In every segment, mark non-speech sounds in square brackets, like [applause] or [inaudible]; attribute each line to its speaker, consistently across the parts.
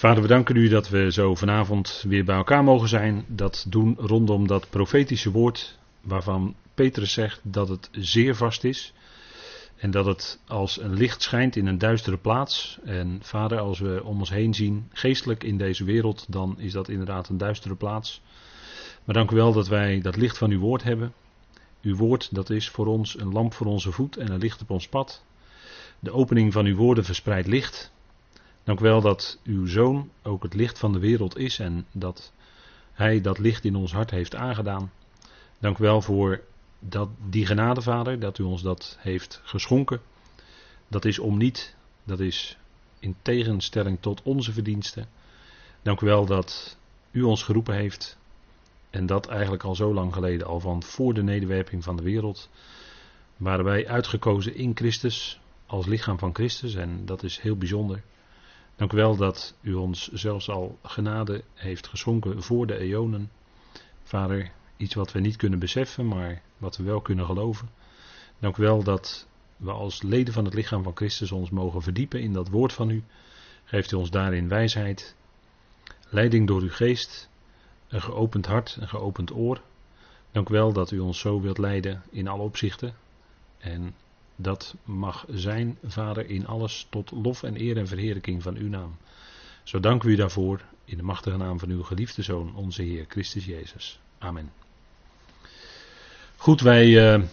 Speaker 1: Vader, we danken u dat we zo vanavond weer bij elkaar mogen zijn. Dat doen rondom dat profetische woord waarvan Petrus zegt dat het zeer vast is. En dat het als een licht schijnt in een duistere plaats. En vader, als we om ons heen zien, geestelijk in deze wereld, dan is dat inderdaad een duistere plaats. Maar dank u wel dat wij dat licht van uw woord hebben. Uw woord, dat is voor ons een lamp voor onze voet en een licht op ons pad. De opening van uw woorden verspreidt licht. Dank wel dat uw zoon ook het licht van de wereld is en dat hij dat licht in ons hart heeft aangedaan. Dank wel voor dat, die genade, Vader, dat u ons dat heeft geschonken. Dat is om niet, dat is in tegenstelling tot onze verdiensten. Dank u wel dat u ons geroepen heeft. En dat eigenlijk al zo lang geleden, al van voor de nederwerping van de wereld. Waren wij uitgekozen in Christus, als lichaam van Christus. En dat is heel bijzonder. Dank u wel dat u ons zelfs al genade heeft geschonken voor de eonen. Vader, iets wat we niet kunnen beseffen, maar wat we wel kunnen geloven. Dank u wel dat we als leden van het lichaam van Christus ons mogen verdiepen in dat woord van u. Geeft u ons daarin wijsheid, leiding door uw geest, een geopend hart, een geopend oor. Dank u wel dat u ons zo wilt leiden in alle opzichten. En dat mag zijn, Vader, in alles tot lof en eer en verheerlijking van uw naam. Zo dank u daarvoor in de machtige naam van uw geliefde Zoon, onze Heer Christus Jezus. Amen. Goed, wij uh,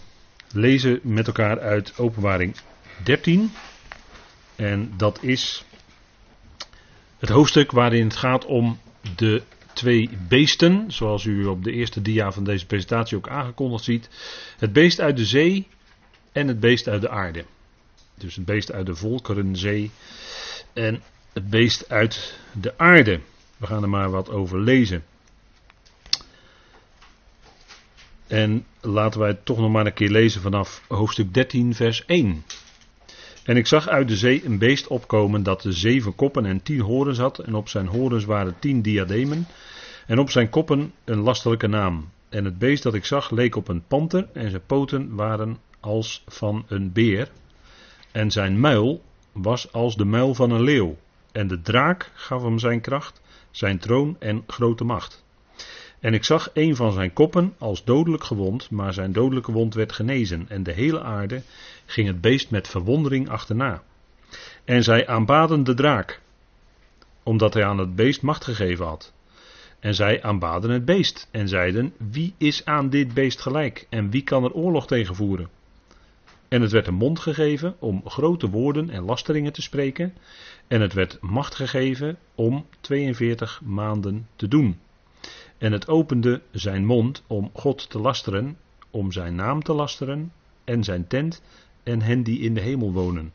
Speaker 1: lezen met elkaar uit Openbaring 13. En dat is het hoofdstuk waarin het gaat om de twee beesten, zoals u op de eerste dia van deze presentatie ook aangekondigd ziet. Het beest uit de zee en het beest uit de aarde. Dus het beest uit de volkerenzee en het beest uit de aarde. We gaan er maar wat over lezen. En laten wij het toch nog maar een keer lezen vanaf hoofdstuk 13, vers 1. En ik zag uit de zee een beest opkomen dat de zeven koppen en tien horens had. En op zijn horens waren tien diademen. En op zijn koppen een lastelijke naam. En het beest dat ik zag leek op een panter. En zijn poten waren als van een beer. En zijn muil was als de muil van een leeuw. En de draak gaf hem zijn kracht, zijn troon en grote macht. En ik zag een van zijn koppen als dodelijk gewond, maar zijn dodelijke wond werd genezen. En de hele aarde ging het beest met verwondering achterna. En zij aanbaden de draak, omdat hij aan het beest macht gegeven had. En zij aanbaden het beest en zeiden: Wie is aan dit beest gelijk en wie kan er oorlog tegen voeren? En het werd een mond gegeven om grote woorden en lasteringen te spreken. En het werd macht gegeven om 42 maanden te doen. En het opende zijn mond om God te lasteren, om zijn naam te lasteren en zijn tent en hen die in de hemel wonen.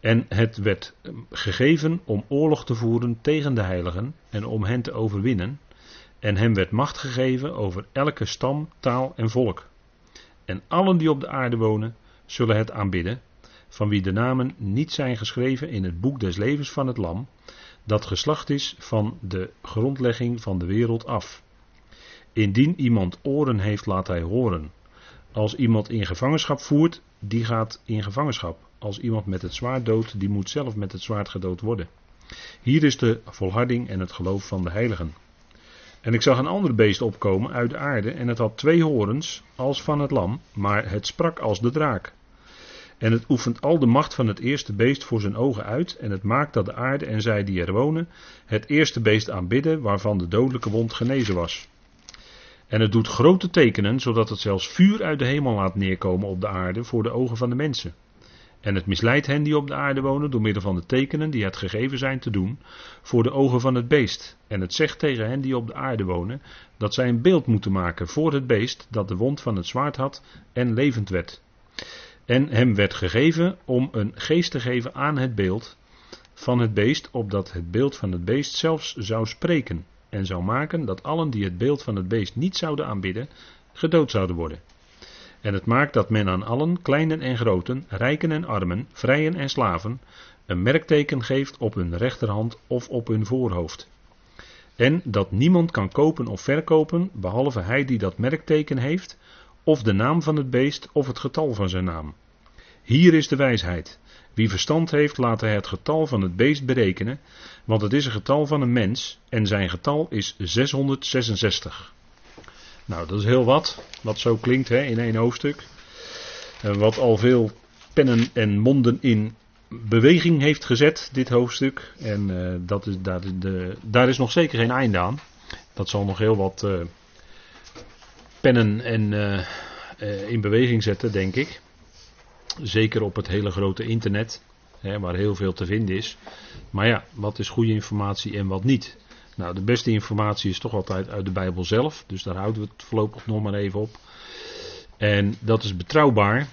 Speaker 1: En het werd gegeven om oorlog te voeren tegen de heiligen en om hen te overwinnen. En hem werd macht gegeven over elke stam, taal en volk. En allen die op de aarde wonen, zullen het aanbidden, van wie de namen niet zijn geschreven in het boek des levens van het Lam, dat geslacht is van de grondlegging van de wereld af. Indien iemand oren heeft, laat hij horen. Als iemand in gevangenschap voert, die gaat in gevangenschap. Als iemand met het zwaard doodt, die moet zelf met het zwaard gedood worden. Hier is de volharding en het geloof van de heiligen. En ik zag een ander beest opkomen uit de aarde, en het had twee horens als van het lam, maar het sprak als de draak. En het oefent al de macht van het eerste beest voor zijn ogen uit, en het maakt dat de aarde en zij die er wonen, het eerste beest aanbidden, waarvan de dodelijke wond genezen was. En het doet grote tekenen, zodat het zelfs vuur uit de hemel laat neerkomen op de aarde voor de ogen van de mensen. En het misleidt hen die op de aarde wonen door middel van de tekenen die het gegeven zijn te doen voor de ogen van het beest. En het zegt tegen hen die op de aarde wonen dat zij een beeld moeten maken voor het beest dat de wond van het zwaard had en levend werd. En hem werd gegeven om een geest te geven aan het beeld van het beest, opdat het beeld van het beest zelfs zou spreken en zou maken dat allen die het beeld van het beest niet zouden aanbidden, gedood zouden worden. En het maakt dat men aan allen, kleinen en groten, rijken en armen, vrijen en slaven, een merkteken geeft op hun rechterhand of op hun voorhoofd. En dat niemand kan kopen of verkopen, behalve hij die dat merkteken heeft, of de naam van het beest of het getal van zijn naam. Hier is de wijsheid. Wie verstand heeft, laat hij het getal van het beest berekenen, want het is een getal van een mens en zijn getal is 666. Nou, dat is heel wat, wat zo klinkt hè, in één hoofdstuk. wat al veel pennen en monden in beweging heeft gezet, dit hoofdstuk. En uh, dat is, daar, de, daar is nog zeker geen einde aan. Dat zal nog heel wat uh, pennen en, uh, in beweging zetten, denk ik. Zeker op het hele grote internet, hè, waar heel veel te vinden is. Maar ja, wat is goede informatie en wat niet? Nou, de beste informatie is toch altijd uit de Bijbel zelf. Dus daar houden we het voorlopig nog maar even op. En dat is betrouwbaar.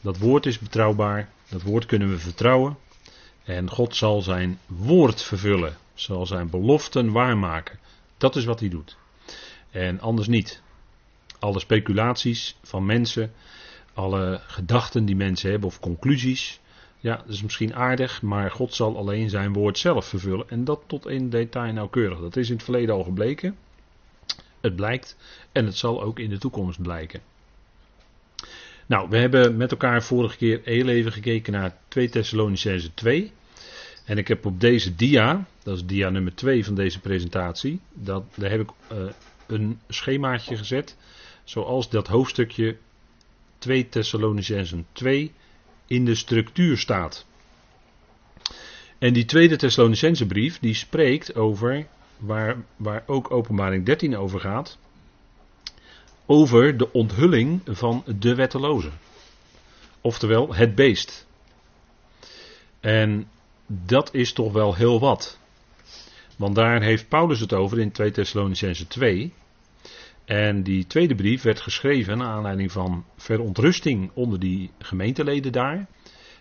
Speaker 1: Dat woord is betrouwbaar. Dat woord kunnen we vertrouwen. En God zal zijn woord vervullen. Zal zijn beloften waarmaken. Dat is wat hij doet. En anders niet. Alle speculaties van mensen, alle gedachten die mensen hebben of conclusies. Ja, dat is misschien aardig, maar God zal alleen zijn woord zelf vervullen. En dat tot in detail nauwkeurig. Dat is in het verleden al gebleken. Het blijkt en het zal ook in de toekomst blijken. Nou, we hebben met elkaar vorige keer heel even gekeken naar 2 Thessalonicense 2. En ik heb op deze dia, dat is dia nummer 2 van deze presentatie, dat, daar heb ik uh, een schemaatje gezet. Zoals dat hoofdstukje 2 Thessalonicense 2 in de structuur staat. En die tweede Thessalonicense brief, die spreekt over, waar, waar ook openbaring 13 over gaat, over de onthulling van de wetteloze. Oftewel het beest. En dat is toch wel heel wat. Want daar heeft Paulus het over in 2 Thessalonicense 2. En die tweede brief werd geschreven naar aanleiding van verontrusting onder die gemeenteleden daar.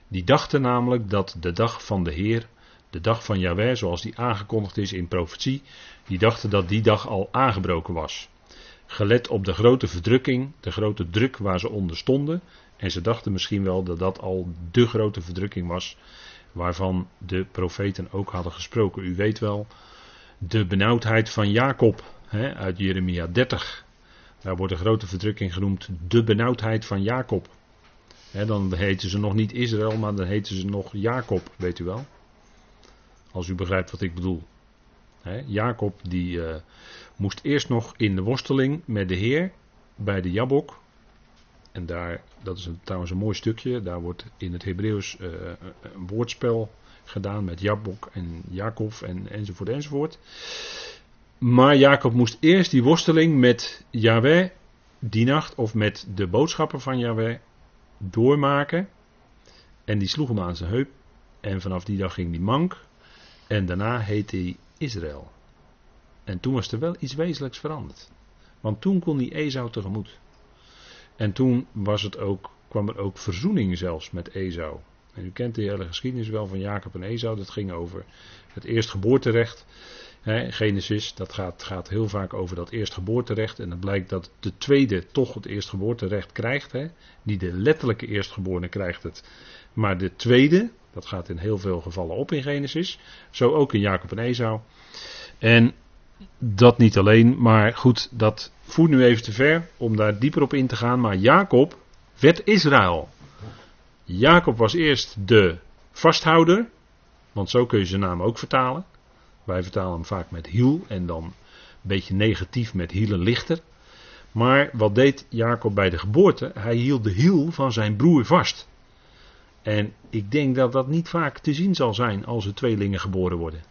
Speaker 1: Die dachten namelijk dat de dag van de Heer, de dag van Yahweh, zoals die aangekondigd is in profetie, die dachten dat die dag al aangebroken was. Gelet op de grote verdrukking, de grote druk waar ze onder stonden. En ze dachten misschien wel dat dat al de grote verdrukking was, waarvan de profeten ook hadden gesproken. U weet wel, de benauwdheid van Jacob uit Jeremia 30. Daar wordt de grote verdrukking genoemd de benauwdheid van Jacob. Dan heten ze nog niet Israël, maar dan heten ze nog Jacob, weet u wel. Als u begrijpt wat ik bedoel. Jacob die uh, moest eerst nog in de worsteling met de Heer bij de Jabok. En daar, dat is een, trouwens een mooi stukje, daar wordt in het Hebreeuws uh, een woordspel gedaan met Jabok en Jacob en, enzovoort enzovoort. Maar Jacob moest eerst die worsteling met Yahweh die nacht of met de boodschappen van Yahweh doormaken. En die sloeg hem aan zijn heup. En vanaf die dag ging die mank. En daarna heette hij Israël. En toen was er wel iets wezenlijks veranderd. Want toen kon hij Esau tegemoet. En toen was het ook, kwam er ook verzoening zelfs met Esau. En u kent de hele geschiedenis wel van Jacob en Esau. Dat ging over het eerstgeboorterecht. Genesis, dat gaat, gaat, heel vaak over dat eerstgeboorterecht. En dan blijkt dat de tweede toch het eerstgeboorterecht krijgt. He. Niet de letterlijke eerstgeborene krijgt het. Maar de tweede, dat gaat in heel veel gevallen op in Genesis. Zo ook in Jacob en Esau. En dat niet alleen, maar goed, dat voert nu even te ver om daar dieper op in te gaan. Maar Jacob werd Israël. Jacob was eerst de vasthouder, want zo kun je zijn naam ook vertalen. Wij vertalen hem vaak met hiel en dan een beetje negatief met hielen lichter. Maar wat deed Jacob bij de geboorte? Hij hield de hiel van zijn broer vast. En ik denk dat dat niet vaak te zien zal zijn als er tweelingen geboren worden.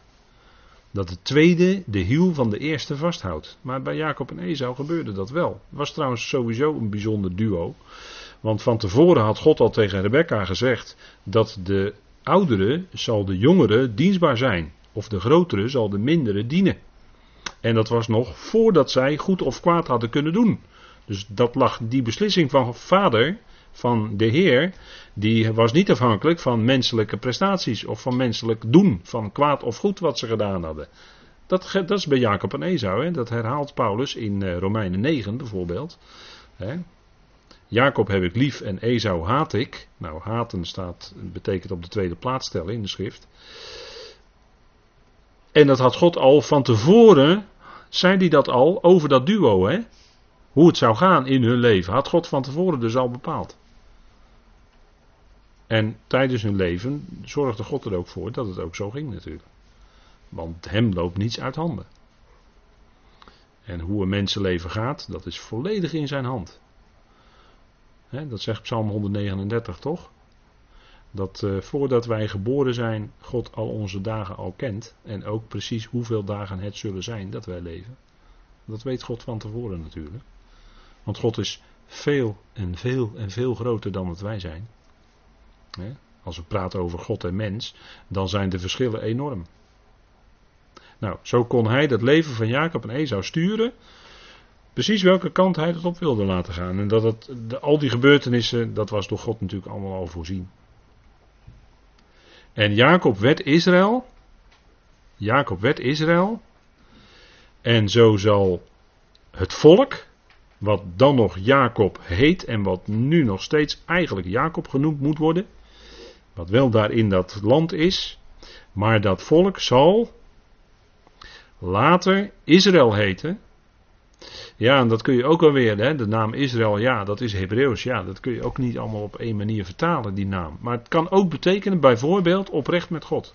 Speaker 1: Dat de tweede de hiel van de eerste vasthoudt. Maar bij Jacob en Esau gebeurde dat wel. Het was trouwens sowieso een bijzonder duo. Want van tevoren had God al tegen Rebecca gezegd dat de oudere zal de jongere dienstbaar zijn. Of de grotere zal de mindere dienen. En dat was nog voordat zij goed of kwaad hadden kunnen doen. Dus dat lag, die beslissing van vader, van de Heer, die was niet afhankelijk van menselijke prestaties of van menselijk doen, van kwaad of goed wat ze gedaan hadden. Dat, dat is bij Jacob en Esau, hè? dat herhaalt Paulus in uh, Romeinen 9 bijvoorbeeld. Hè? Jacob heb ik lief en Esau haat ik. Nou, haten staat, betekent op de tweede plaats stellen in de schrift. En dat had God al van tevoren, zei hij dat al over dat duo, hè? Hoe het zou gaan in hun leven, had God van tevoren dus al bepaald. En tijdens hun leven zorgde God er ook voor dat het ook zo ging natuurlijk. Want hem loopt niets uit handen. En hoe een mensenleven gaat, dat is volledig in zijn hand. dat zegt Psalm 139 toch? Dat uh, voordat wij geboren zijn, God al onze dagen al kent. En ook precies hoeveel dagen het zullen zijn dat wij leven. Dat weet God van tevoren natuurlijk. Want God is veel en veel en veel groter dan wat wij zijn. Als we praten over God en mens, dan zijn de verschillen enorm. Nou, zo kon hij dat leven van Jacob en Esau sturen. Precies welke kant hij het op wilde laten gaan. En dat al die gebeurtenissen, dat was door God natuurlijk allemaal al voorzien. En Jacob werd Israël. Jacob werd Israël. En zo zal het volk, wat dan nog Jacob heet en wat nu nog steeds eigenlijk Jacob genoemd moet worden, wat wel daar in dat land is, maar dat volk zal later Israël heten. Ja, en dat kun je ook wel weer, hè? de naam Israël, ja, dat is Hebreeuws, ja, dat kun je ook niet allemaal op één manier vertalen, die naam. Maar het kan ook betekenen, bijvoorbeeld, oprecht met God.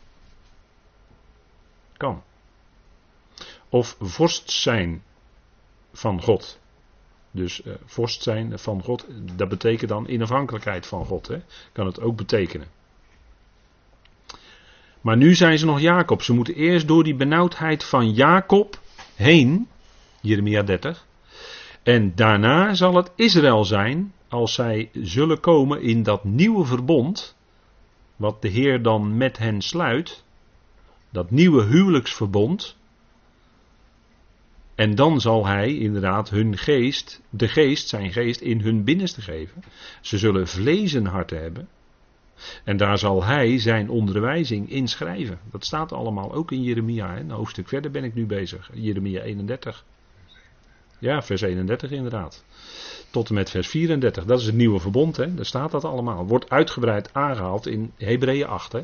Speaker 1: Kan. Of vorst zijn van God. Dus uh, vorst zijn van God, dat betekent dan inafhankelijkheid van God. Hè? Kan het ook betekenen. Maar nu zijn ze nog Jacob. Ze moeten eerst door die benauwdheid van Jacob heen. Jeremia 30. En daarna zal het Israël zijn als zij zullen komen in dat nieuwe verbond. Wat de Heer dan met hen sluit. Dat nieuwe huwelijksverbond. En dan zal hij inderdaad hun geest, de geest, zijn geest, in hun binnenste geven. Ze zullen vlees en harten hebben. En daar zal hij zijn onderwijzing inschrijven. Dat staat allemaal ook in Jeremia. Een hoofdstuk verder ben ik nu bezig. Jeremia 31. Ja, vers 31 inderdaad. Tot en met vers 34. Dat is het nieuwe verbond. Hè? Daar staat dat allemaal. Wordt uitgebreid aangehaald in Hebreeën 8. Hè?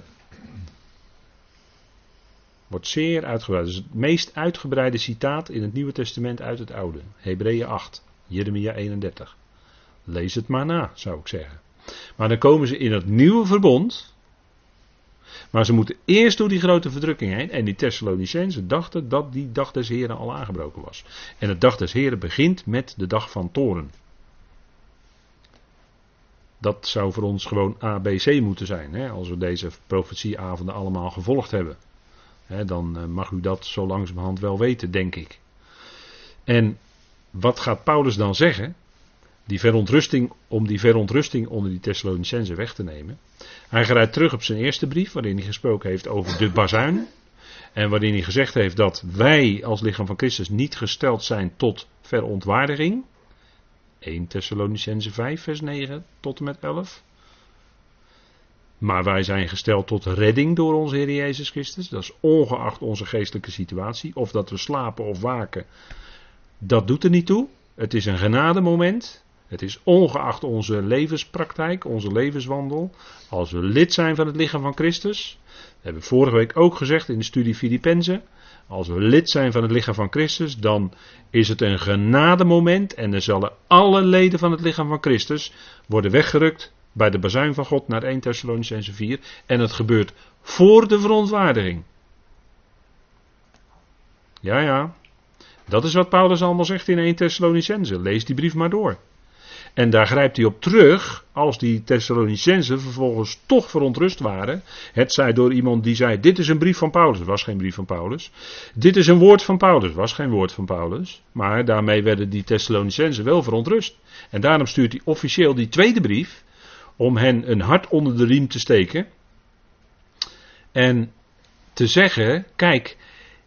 Speaker 1: Wordt zeer uitgebreid. Dus het meest uitgebreide citaat in het Nieuwe Testament uit het Oude. Hebreeën 8. Jeremia 31. Lees het maar na, zou ik zeggen. Maar dan komen ze in het nieuwe verbond. Maar ze moeten eerst door die grote verdrukking heen. En die Thessalonicenzen dachten dat die dag des Heren al aangebroken was. En de dag des Heren begint met de dag van toren. Dat zou voor ons gewoon ABC moeten zijn. Hè, als we deze profetieavonden allemaal gevolgd hebben. Hè, dan eh, mag u dat zo langzamerhand wel weten, denk ik. En wat gaat Paulus dan zeggen? Die verontrusting, om die verontrusting onder die Thessalonicenzen weg te nemen. Hij grijpt terug op zijn eerste brief, waarin hij gesproken heeft over de bazuin. En waarin hij gezegd heeft dat wij als lichaam van Christus niet gesteld zijn tot verontwaardiging. 1 Thessalonicense 5, vers 9 tot en met 11. Maar wij zijn gesteld tot redding door onze Heer Jezus Christus. Dat is ongeacht onze geestelijke situatie. Of dat we slapen of waken. Dat doet er niet toe. Het is een genademoment. Het is ongeacht onze levenspraktijk, onze levenswandel. Als we lid zijn van het lichaam van Christus. Dat hebben we vorige week ook gezegd in de studie Filippenzen. Als we lid zijn van het lichaam van Christus, dan is het een genademoment. En dan zullen alle leden van het lichaam van Christus worden weggerukt bij de bazuin van God naar 1 Thessalonicense 4. En het gebeurt voor de verontwaardiging. Ja, ja. Dat is wat Paulus allemaal zegt in 1 Thessalonicense. Lees die brief maar door. En daar grijpt hij op terug als die Thessalonicenzen vervolgens toch verontrust waren. Het zij door iemand die zei: Dit is een brief van Paulus. Het was geen brief van Paulus. Dit is een woord van Paulus. Het was geen woord van Paulus. Maar daarmee werden die Thessalonicenzen wel verontrust. En daarom stuurt hij officieel die tweede brief. Om hen een hart onder de riem te steken. En te zeggen: Kijk,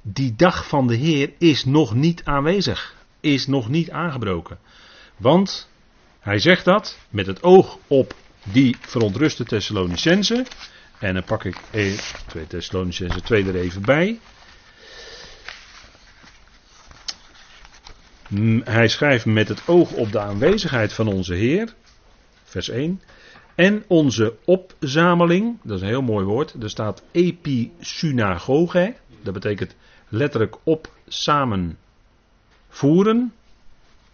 Speaker 1: die dag van de Heer is nog niet aanwezig. Is nog niet aangebroken. Want hij zegt dat met het oog op die verontruste Thessalonicense. En dan pak ik 2 Thessalonicense 2 er even bij. Hij schrijft met het oog op de aanwezigheid van onze Heer. Vers 1. En onze opzameling, dat is een heel mooi woord. Er staat episynagoge. Dat betekent letterlijk op samen voeren.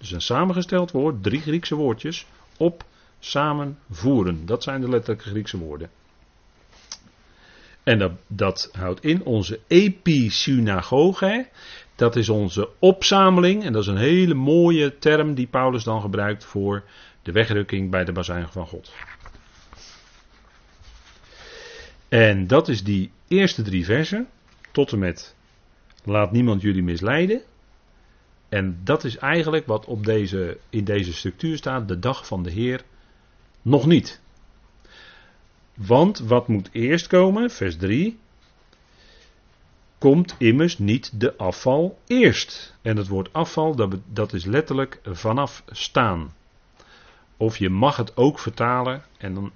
Speaker 1: Dus een samengesteld woord, drie Griekse woordjes. Op samen voeren. Dat zijn de letterlijke Griekse woorden. En dat, dat houdt in onze episynagoge. Dat is onze opzameling. En dat is een hele mooie term die Paulus dan gebruikt voor de wegrukking bij de bazijn van God. En dat is die eerste drie versen. Tot en met laat niemand jullie misleiden. En dat is eigenlijk wat op deze, in deze structuur staat. De dag van de Heer nog niet. Want wat moet eerst komen? Vers 3. Komt immers niet de afval eerst. En het woord afval, dat, dat is letterlijk vanaf staan. Of je mag het ook vertalen. En dan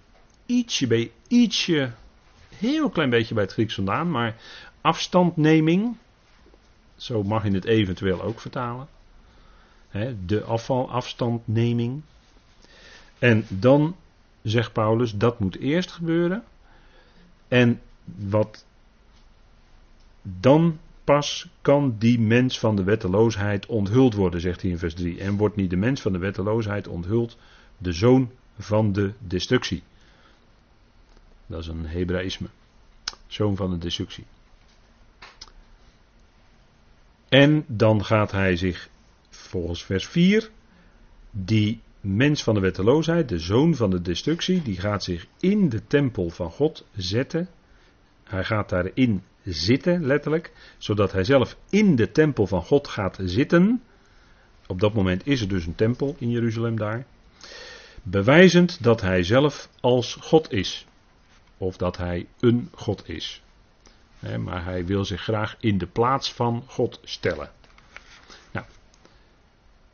Speaker 1: ietsje bij ietsje, heel klein beetje bij het Grieks vandaan. Maar afstandneming. Zo mag je het eventueel ook vertalen. de afvalafstandneming. En dan zegt Paulus, dat moet eerst gebeuren. En wat dan pas kan die mens van de wetteloosheid onthuld worden, zegt hij in vers 3. En wordt niet de mens van de wetteloosheid onthuld, de zoon van de destructie. Dat is een Hebraïsme. Zoon van de destructie. En dan gaat hij zich, volgens vers 4, die mens van de wetteloosheid, de zoon van de destructie, die gaat zich in de tempel van God zetten. Hij gaat daarin zitten, letterlijk, zodat hij zelf in de tempel van God gaat zitten. Op dat moment is er dus een tempel in Jeruzalem daar. Bewijzend dat hij zelf als God is. Of dat hij een God is. Maar hij wil zich graag in de plaats van God stellen. Nou,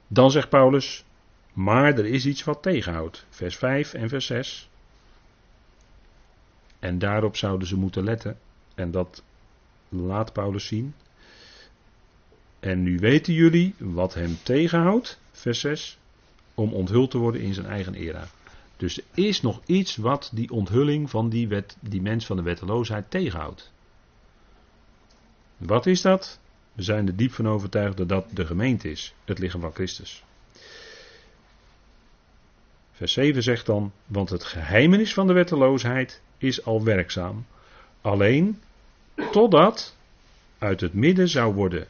Speaker 1: dan zegt Paulus, maar er is iets wat tegenhoudt. Vers 5 en vers 6. En daarop zouden ze moeten letten. En dat laat Paulus zien. En nu weten jullie wat hem tegenhoudt, vers 6, om onthuld te worden in zijn eigen era. Dus er is nog iets wat die onthulling van die, wet, die mens van de wetteloosheid tegenhoudt. Wat is dat? We zijn er diep van overtuigd dat dat de gemeente is, het lichaam van Christus. Vers 7 zegt dan, want het geheimenis van de wetteloosheid is al werkzaam. Alleen totdat uit het midden zou worden,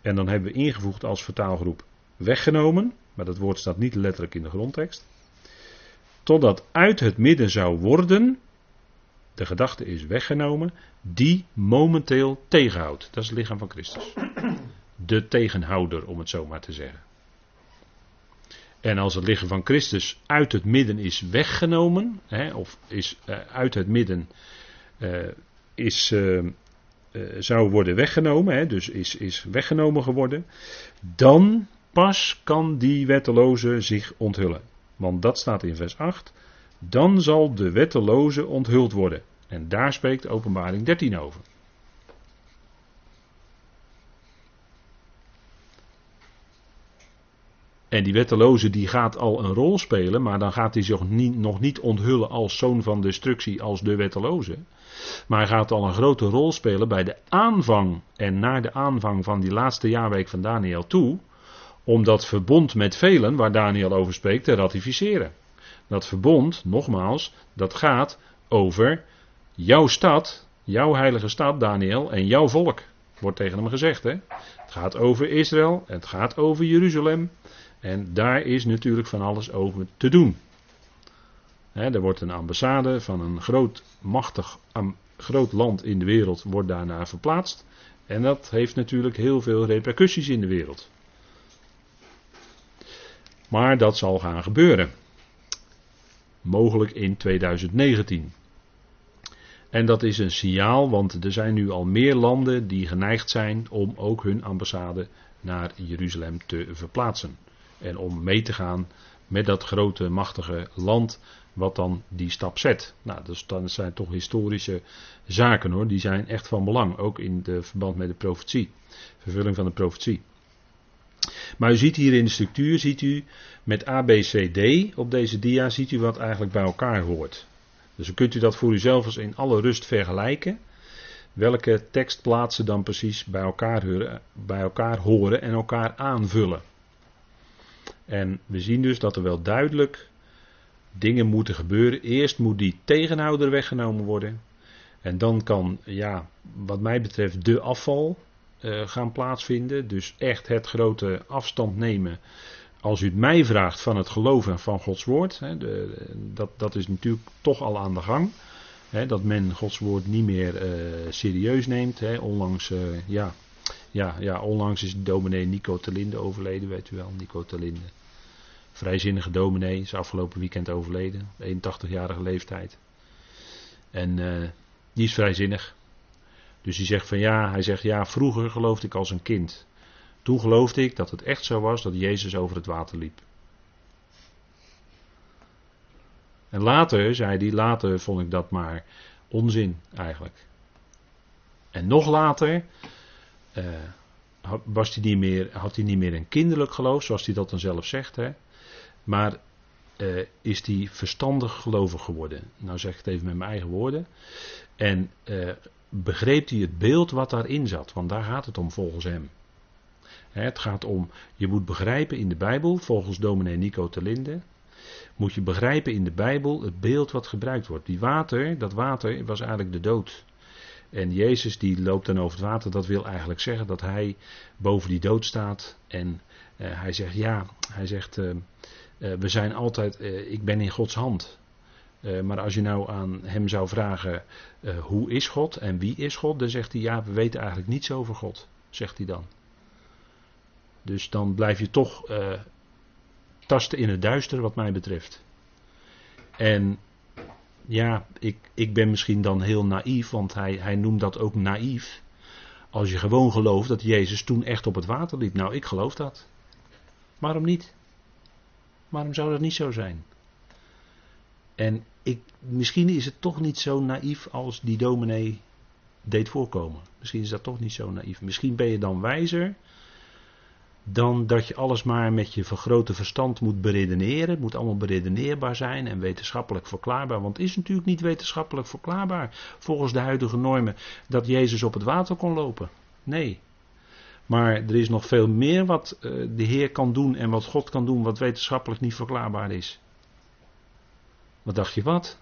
Speaker 1: en dan hebben we ingevoegd als vertaalgroep weggenomen, maar dat woord staat niet letterlijk in de grondtekst. Totdat uit het midden zou worden, de gedachte is weggenomen, die momenteel tegenhoudt. Dat is het lichaam van Christus. De tegenhouder, om het zo maar te zeggen. En als het lichaam van Christus uit het midden is weggenomen, hè, of is uh, uit het midden uh, is, uh, zou worden weggenomen, hè, dus is, is weggenomen geworden, dan pas kan die wetteloze zich onthullen. Want dat staat in vers 8. Dan zal de wetteloze onthuld worden. En daar spreekt Openbaring 13 over. En die wetteloze die gaat al een rol spelen, maar dan gaat hij zich niet, nog niet onthullen als zoon van destructie, als de wetteloze. Maar hij gaat al een grote rol spelen bij de aanvang en naar de aanvang van die laatste jaarweek van Daniel toe, om dat verbond met velen, waar Daniel over spreekt, te ratificeren. Dat verbond, nogmaals, dat gaat over jouw stad, jouw heilige stad, Daniel, en jouw volk. Wordt tegen hem gezegd, hè? Het gaat over Israël, het gaat over Jeruzalem. En daar is natuurlijk van alles over te doen. er wordt een ambassade van een groot, machtig, groot land in de wereld wordt daarna verplaatst. En dat heeft natuurlijk heel veel repercussies in de wereld. Maar dat zal gaan gebeuren. Mogelijk in 2019. En dat is een signaal, want er zijn nu al meer landen die geneigd zijn om ook hun ambassade naar Jeruzalem te verplaatsen. En om mee te gaan met dat grote, machtige land wat dan die stap zet. Nou, dus dan zijn toch historische zaken hoor, die zijn echt van belang, ook in de verband met de profetie, vervulling van de profetie. Maar u ziet hier in de structuur, ziet u met ABCD op deze dia, ziet u wat eigenlijk bij elkaar hoort. Dus dan kunt u dat voor uzelf eens in alle rust vergelijken. Welke tekstplaatsen dan precies bij elkaar, bij elkaar horen en elkaar aanvullen. En we zien dus dat er wel duidelijk dingen moeten gebeuren. Eerst moet die tegenhouder weggenomen worden. En dan kan, ja, wat mij betreft, de afval uh, gaan plaatsvinden. Dus echt het grote afstand nemen. Als u het mij vraagt van het geloven van Gods woord. Hè, de, dat, dat is natuurlijk toch al aan de gang. Hè, dat men Gods woord niet meer uh, serieus neemt. Hè. Onlangs, uh, ja, ja, ja, onlangs is dominee Nico Telinde overleden, weet u wel. Nico Telinde. Vrijzinnige dominee, is afgelopen weekend overleden. 81-jarige leeftijd. En die is vrijzinnig. Dus hij zegt van ja, hij zegt ja, vroeger geloofde ik als een kind. Toen geloofde ik dat het echt zo was dat Jezus over het water liep. En later, zei hij, later vond ik dat maar onzin eigenlijk. En nog later uh, was hij niet meer, had hij niet meer een kinderlijk geloof, zoals hij dat dan zelf zegt. Hè? Maar uh, is hij verstandig gelovig geworden. Nou zeg ik het even met mijn eigen woorden. En uh, begreep hij het beeld wat daarin zat, want daar gaat het om volgens hem. Het gaat om, je moet begrijpen in de Bijbel, volgens dominee Nico Telinde, moet je begrijpen in de Bijbel het beeld wat gebruikt wordt. Die water, dat water was eigenlijk de dood. En Jezus die loopt dan over het water, dat wil eigenlijk zeggen dat hij boven die dood staat. En uh, hij zegt ja, hij zegt uh, uh, we zijn altijd, ik ben in Gods hand. Maar als je nou aan hem zou vragen hoe is God en wie is God, dan zegt hij ja, we weten eigenlijk niets over God, zegt hij dan. Dus dan blijf je toch tasten in het duister wat mij betreft. En ja, ik, ik ben misschien dan heel naïef, want hij, hij noemt dat ook naïef. Als je gewoon gelooft dat Jezus toen echt op het water liep. Nou, ik geloof dat. Waarom niet? Waarom zou dat niet zo zijn? En ik, misschien is het toch niet zo naïef als die dominee deed voorkomen. Misschien is dat toch niet zo naïef. Misschien ben je dan wijzer dan dat je alles maar met je vergrote verstand moet beredeneren. Het moet allemaal beredeneerbaar zijn en wetenschappelijk verklaarbaar. Want het is natuurlijk niet wetenschappelijk verklaarbaar volgens de huidige normen dat Jezus op het water kon lopen. Nee. Maar er is nog veel meer wat eh, de Heer kan doen en wat God kan doen wat wetenschappelijk niet verklaarbaar is. Wat dacht je wat?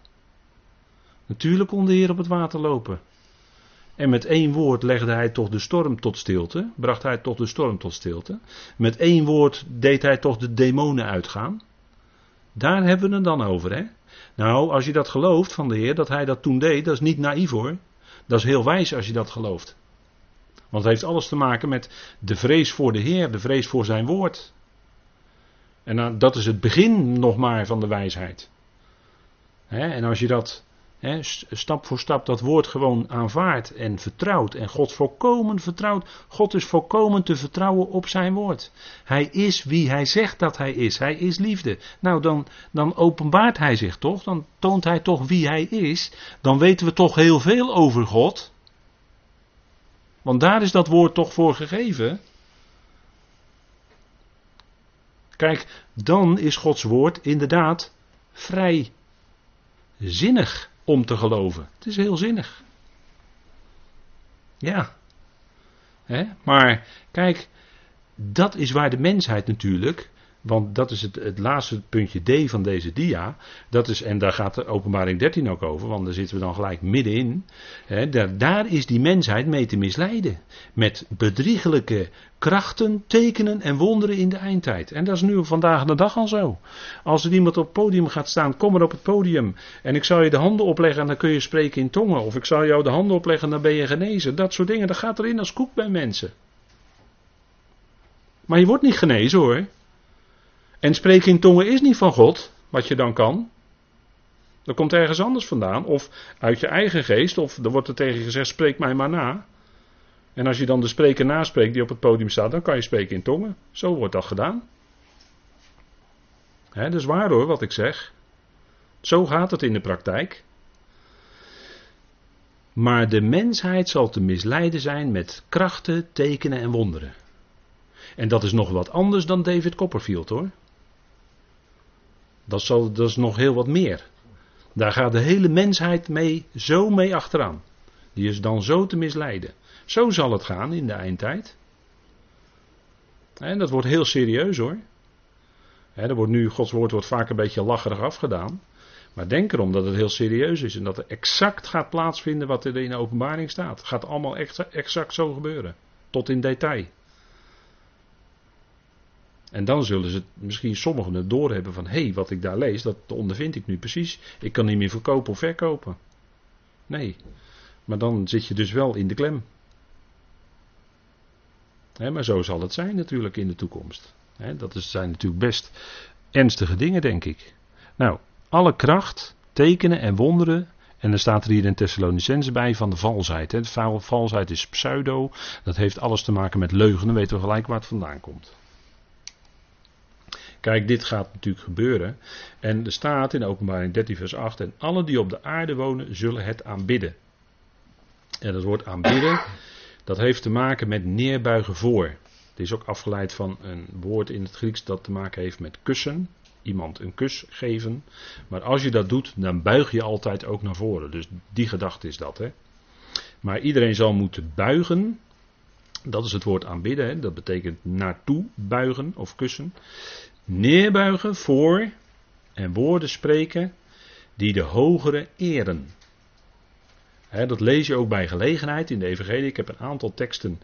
Speaker 1: Natuurlijk kon de Heer op het water lopen. En met één woord legde hij toch de storm tot stilte. Bracht hij toch de storm tot stilte. Met één woord deed hij toch de demonen uitgaan. Daar hebben we het dan over, hè? Nou, als je dat gelooft van de Heer, dat hij dat toen deed, dat is niet naïef hoor. Dat is heel wijs als je dat gelooft. Want het heeft alles te maken met de vrees voor de Heer, de vrees voor zijn woord. En dat is het begin nog maar van de wijsheid. En als je dat stap voor stap dat woord gewoon aanvaardt en vertrouwt. En God volkomen vertrouwt. God is volkomen te vertrouwen op zijn woord. Hij is wie hij zegt dat hij is. Hij is liefde. Nou, dan, dan openbaart hij zich toch. Dan toont hij toch wie hij is. Dan weten we toch heel veel over God. Want daar is dat woord toch voor gegeven. Kijk, dan is Gods woord inderdaad vrij zinnig om te geloven. Het is heel zinnig. Ja. Maar kijk, dat is waar de mensheid natuurlijk want dat is het, het laatste puntje D van deze dia. Dat is, en daar gaat de openbaring 13 ook over, want daar zitten we dan gelijk middenin. Daar, is die mensheid mee te misleiden. Met bedriegelijke krachten, tekenen en wonderen in de eindtijd. En dat is nu vandaag de dag al zo. Als er iemand op het podium gaat staan, kom er op het podium. En ik zal je de handen opleggen en dan kun je spreken in tongen. Of ik zal jou de handen opleggen en dan ben je genezen. Dat soort dingen, dat gaat erin als koek bij mensen. Maar je wordt niet genezen hoor. En spreken in tongen is niet van God, wat je dan kan. Dat komt ergens anders vandaan. Of uit je eigen geest. Of er wordt er tegen gezegd: spreek mij maar na. En als je dan de spreker naspreekt die op het podium staat, dan kan je spreken in tongen. Zo wordt dat gedaan. He, dat is waar hoor, wat ik zeg. Zo gaat het in de praktijk. Maar de mensheid zal te misleiden zijn met krachten, tekenen en wonderen. En dat is nog wat anders dan David Copperfield hoor. Dat, is nog heel wat meer. Daar gaat de hele mensheid mee, zo mee achteraan. Die is dan zo te misleiden. Zo zal het gaan in de eindtijd. En dat wordt heel serieus hoor. er wordt nu, Gods woord wordt vaak een beetje lacherig afgedaan. Maar denk erom dat het heel serieus is en dat er exact gaat plaatsvinden wat er in de openbaring staat. Het gaat allemaal exact zo gebeuren. Tot in detail. En dan zullen ze misschien sommigen het doorhebben van hé, hey, wat ik daar lees, dat ondervind ik nu precies. Ik kan niet meer verkopen of verkopen. Nee. Maar dan zit je dus wel in de klem. maar zo zal het zijn natuurlijk in de toekomst. dat zijn natuurlijk best ernstige dingen, denk ik. Nou, alle kracht, tekenen en wonderen. En er staat er hier in Thessalonicense bij van de valsheid. Hè. De valsheid is pseudo. Dat heeft alles te maken met leugen. Dan weten we gelijk waar het vandaan komt. Kijk, dit gaat natuurlijk gebeuren. En er staat in openbaring 13 vers 8. En alle die op de aarde wonen zullen het aanbidden. En dat woord aanbidden, dat heeft te maken met neerbuigen voor. Het is ook afgeleid van een woord in het Grieks dat te maken heeft met kussen iemand een kus geven. Maar als je dat doet, dan buig je altijd ook naar voren. Dus die gedachte is dat. Hè? Maar iedereen zal moeten buigen. Dat is het woord aanbidden. Hè? Dat betekent naartoe buigen of kussen. Neerbuigen voor en woorden spreken die de hogere eren. dat lees je ook bij gelegenheid in de Evangelie. Ik heb een aantal teksten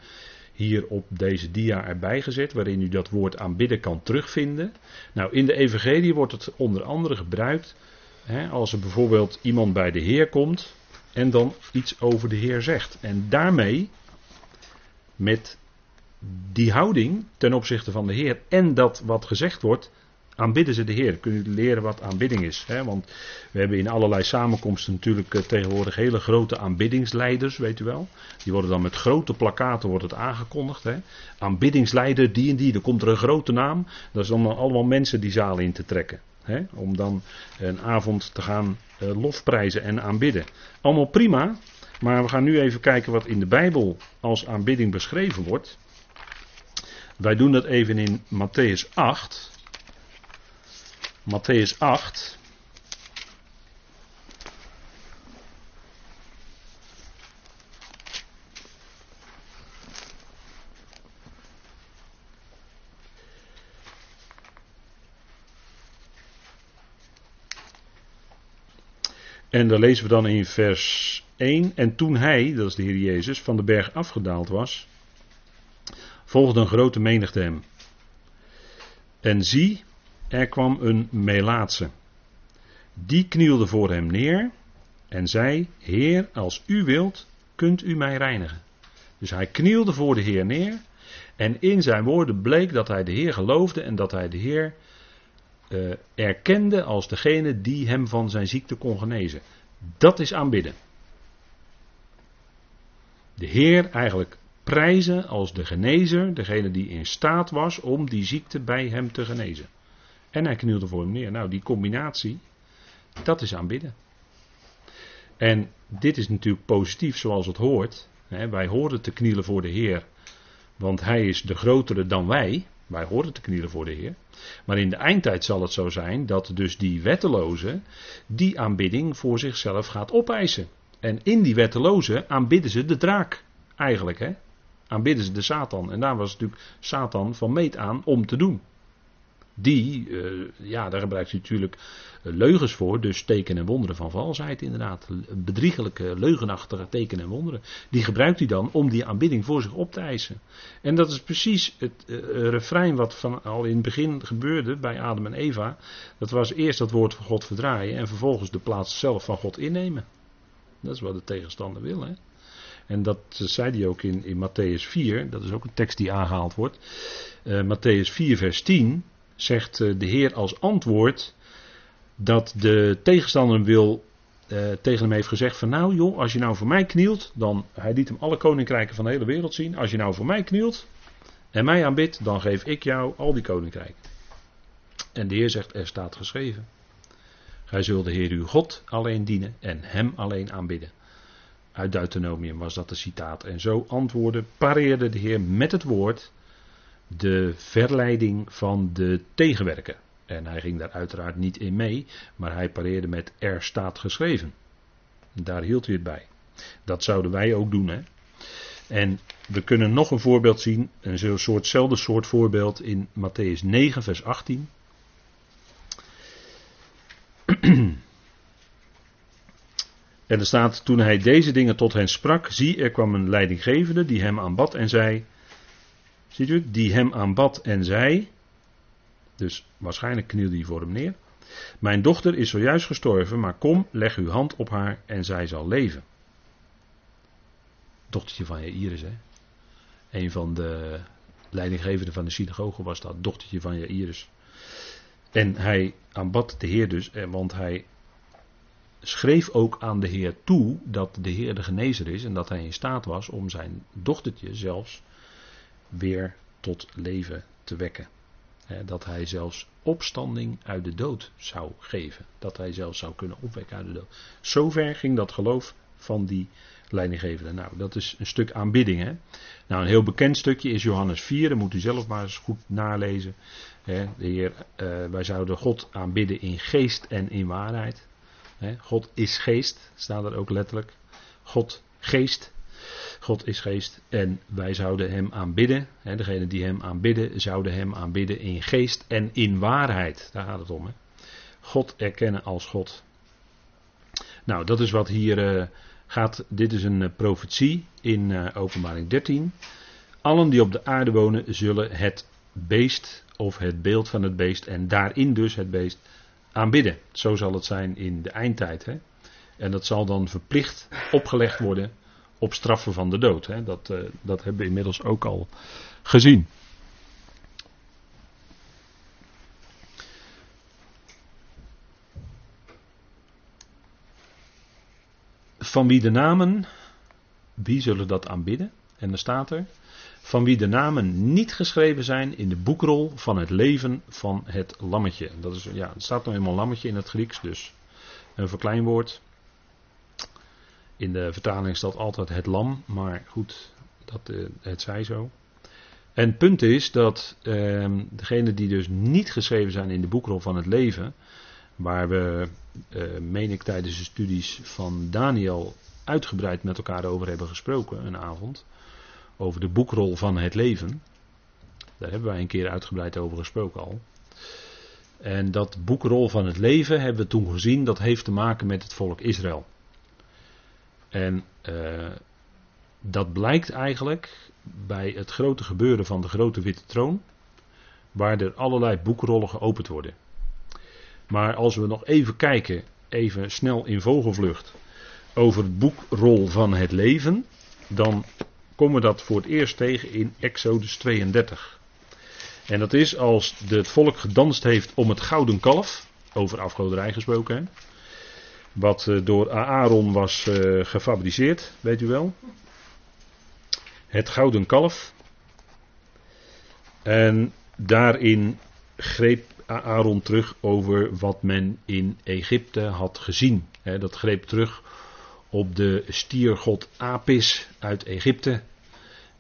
Speaker 1: hier op deze dia erbij gezet, waarin u dat woord aanbidden kan terugvinden. Nou, in de Evangelie wordt het onder andere gebruikt als er bijvoorbeeld iemand bij de Heer komt en dan iets over de Heer zegt. En daarmee, met die houding ten opzichte van de Heer en dat wat gezegd wordt, aanbidden ze de Heer. Kunnen jullie leren wat aanbidding is. Hè? Want we hebben in allerlei samenkomsten natuurlijk eh, tegenwoordig hele grote aanbiddingsleiders, weet u wel. Die worden dan met grote plakaten wordt het aangekondigd. Hè? Aanbiddingsleider, die en die, er komt er een grote naam. Dat is dan allemaal mensen die zaal in te trekken. Hè? Om dan een avond te gaan uh, lofprijzen en aanbidden. Allemaal prima, maar we gaan nu even kijken wat in de Bijbel als aanbidding beschreven wordt. Wij doen dat even in Matthäus 8. Matthäus 8. En daar lezen we dan in vers 1. En toen hij, dat is de Heer Jezus, van de berg afgedaald was, volgde een grote menigte hem. En zie, er kwam een Melaatse. Die knielde voor hem neer en zei: Heer, als u wilt, kunt u mij reinigen. Dus hij knielde voor de Heer neer. En in zijn woorden bleek dat hij de Heer geloofde en dat hij de Heer uh, erkende als degene die hem van zijn ziekte kon genezen. Dat is aanbidden. De Heer eigenlijk prijzen als de genezer, degene die in staat was om die ziekte bij hem te genezen. En hij knielde voor hem neer. Nou, die combinatie, dat is aanbidden. En dit is natuurlijk positief zoals het hoort. Wij horen te knielen voor de Heer, want Hij is de grotere dan wij. Wij horen te knielen voor de Heer. Maar in de eindtijd zal het zo zijn dat dus die wetteloze die aanbidding voor zichzelf gaat opeisen. En in die wetteloze aanbidden ze de draak. Eigenlijk, hè? Aanbidden ze de Satan. En daar was natuurlijk Satan van meet aan om te doen. Die, uh, ja, daar gebruikt hij natuurlijk eh, leugens voor, dus tekenen en wonderen van valsheid inderdaad. Bedriegelijke, leugenachtige tekenen en wonderen. Die gebruikt hij dan om die aanbidding voor zich op te eisen. En dat is precies het uh, refrein wat van, al in het begin gebeurde bij Adam en Eva. Dat was eerst dat woord van God verdraaien en vervolgens de plaats zelf van God innemen. Dat is wat de tegenstander wil. Hè? En dat zei hij ook in, in Matthäus 4, dat is ook een tekst die aangehaald wordt. Uh, Matthäus 4, vers 10 zegt eh, de Heer als antwoord dat de tegenstander wil, tegen hem heeft gezegd van nou joh, als je nou voor mij knielt, dan, hij liet hem alle koninkrijken van de hele wereld zien, als je nou voor mij knielt en mij aanbidt, dan geef ik jou al die koninkrijken. En de Heer zegt, er staat geschreven, gij zult de Heer uw God alleen dienen en hem alleen aanbidden. Uit Deuteronomium was dat de citaat. En zo antwoordde, pareerde de Heer met het woord de verleiding van de tegenwerker. En hij ging daar uiteraard niet in mee, maar hij pareerde met er staat geschreven. Daar hield hij het bij. Dat zouden wij ook doen. Hè? En we kunnen nog een voorbeeld zien, een soortzelfde soort voorbeeld in Matthäus 9, vers 18. En er staat, toen hij deze dingen tot hen sprak, zie, er kwam een leidinggevende die hem aanbad en zei, ziet u, die hem aanbad en zei, dus waarschijnlijk knielde hij voor hem neer, mijn dochter is zojuist gestorven, maar kom, leg uw hand op haar en zij zal leven. Dochtertje van Jairus, hè. Een van de leidinggevenden van de synagoge was dat, dochtertje van Jairus. En hij aanbad de Heer dus, eh, want hij schreef ook aan de Heer toe dat de Heer de genezer is en dat hij in staat was om zijn dochtertje zelfs weer tot leven te wekken. Dat hij zelfs opstanding uit de dood zou geven. Dat hij zelfs zou kunnen opwekken uit de dood. Zover ging dat geloof van die leidinggevende. Nou, dat is een stuk aanbidding. Hè? Nou, een heel bekend stukje is Johannes 4. Dat moet u zelf maar eens goed nalezen. De Heer, uh, wij zouden God aanbidden in geest en in waarheid. God is geest, staat er ook letterlijk. God geest. God is geest en wij zouden hem aanbidden. Hè, degene die hem aanbidden, zouden hem aanbidden in geest en in waarheid. Daar gaat het om. Hè. God erkennen als God. Nou, dat is wat hier uh, gaat. Dit is een uh, profetie in uh, Openbaring 13. Allen die op de aarde wonen, zullen het beest of het beeld van het beest en daarin dus het beest aanbidden. Zo zal het zijn in de eindtijd. Hè. En dat zal dan verplicht opgelegd worden op straffen van de dood. Hè. Dat, uh, dat hebben we inmiddels ook al gezien. Van wie de namen, wie zullen dat aanbidden? En dan staat er, van wie de namen niet geschreven zijn in de boekrol van het leven van het lammetje. Dat is, ja, het staat nou eenmaal lammetje in het Grieks, dus een verkleinwoord. In de vertaling staat altijd het lam, maar goed, dat, uh, het zij zo. En het punt is dat uh, degenen die dus niet geschreven zijn in de boekrol van het leven, waar we, uh, meen ik tijdens de studies van Daniel uitgebreid met elkaar over hebben gesproken, een avond, over de boekrol van het leven. Daar hebben wij een keer uitgebreid over gesproken al. En dat boekrol van het leven hebben we toen gezien, dat heeft te maken met het volk Israël. En uh, dat blijkt eigenlijk bij het grote gebeuren van de grote witte troon, waar er allerlei boekrollen geopend worden. Maar als we nog even kijken, even snel in vogelvlucht, over het boekrol van het leven, dan komen we dat voor het eerst tegen in Exodus 32. En dat is als het volk gedanst heeft om het gouden kalf, over afgoderij gesproken. Wat eh, door Aaron was uh, gefabriceerd, weet u wel. Het gouden kalf. En daarin greep Aaron terug over wat men in Egypte had gezien. dat greep terug op de stiergod Apis uit Egypte.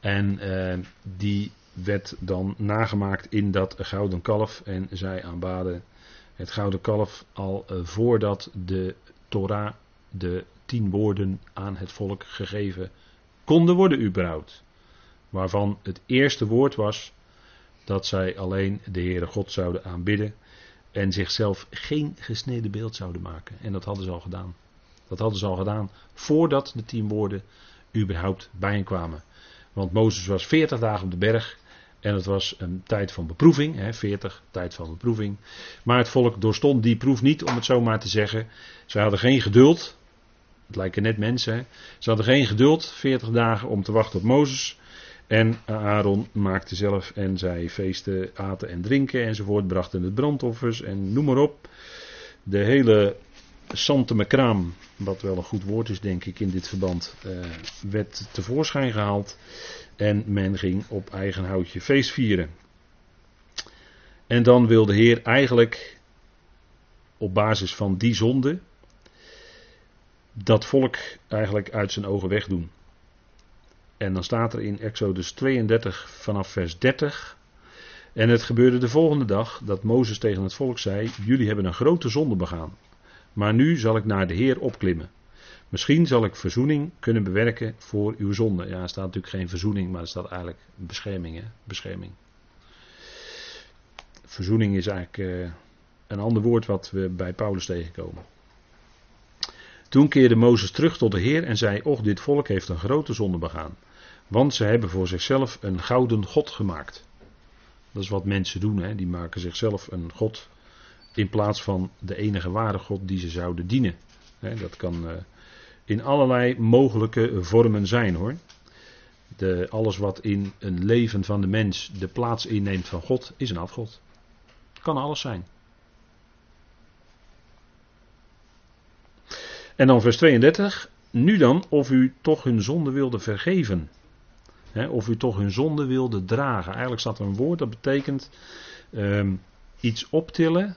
Speaker 1: En uh, die werd dan nagemaakt in dat gouden kalf. En zij aanbaden het gouden kalf al uh, voordat de Torah de tien woorden aan het volk gegeven konden worden überhaupt. Waarvan het eerste woord was dat zij alleen de Heere God zouden aanbidden en zichzelf geen gesneden beeld zouden maken. En dat hadden ze al gedaan. Dat hadden ze al gedaan voordat de tien woorden überhaupt bij hen kwamen. Want Mozes was veertig dagen op de berg en het was een tijd van beproeving, 40, tijd van beproeving. Maar het volk doorstond die proef niet, om het zo maar te zeggen. Ze hadden geen geduld. Het lijken net mensen. Hè. Ze hadden geen geduld, 40 dagen, om te wachten op Mozes. En Aaron maakte zelf en zij feesten, aten en drinken enzovoort. Brachten het brandoffers en noem maar op. De hele Santemekraam, wat wel een goed woord is denk ik in dit verband, uh, werd tevoorschijn gehaald. En men ging op eigen houtje feest vieren. En dan wil de Heer eigenlijk op basis van die zonde dat volk eigenlijk uit zijn ogen wegdoen. En dan staat er in Exodus 32 vanaf vers 30. En het gebeurde de volgende dag dat Mozes tegen het volk zei: Jullie hebben een grote zonde begaan. Maar nu zal ik naar de Heer opklimmen. Misschien zal ik verzoening kunnen bewerken voor uw zonde. Ja, er staat natuurlijk geen verzoening, maar er staat eigenlijk bescherming. Bescherming. Verzoening is eigenlijk uh, een ander woord wat we bij Paulus tegenkomen. Toen keerde Mozes terug tot de Heer en zei: Och, dit volk heeft een grote zonde begaan. Want ze hebben voor zichzelf een gouden God gemaakt. Dat is wat mensen doen, hè? die maken zichzelf een God in plaats van de enige ware God die ze zouden dienen. Dat kan eh, in allerlei mogelijke vormen zijn hoor. De, alles wat in een leven van de mens de plaats inneemt van God, is een afgod. Kan alles zijn. En dan vers 32. Nu dan, of u toch hun zonde wilde vergeven. of u toch hun zonde wilde dragen. Eigenlijk staat er een woord dat betekent um, iets optillen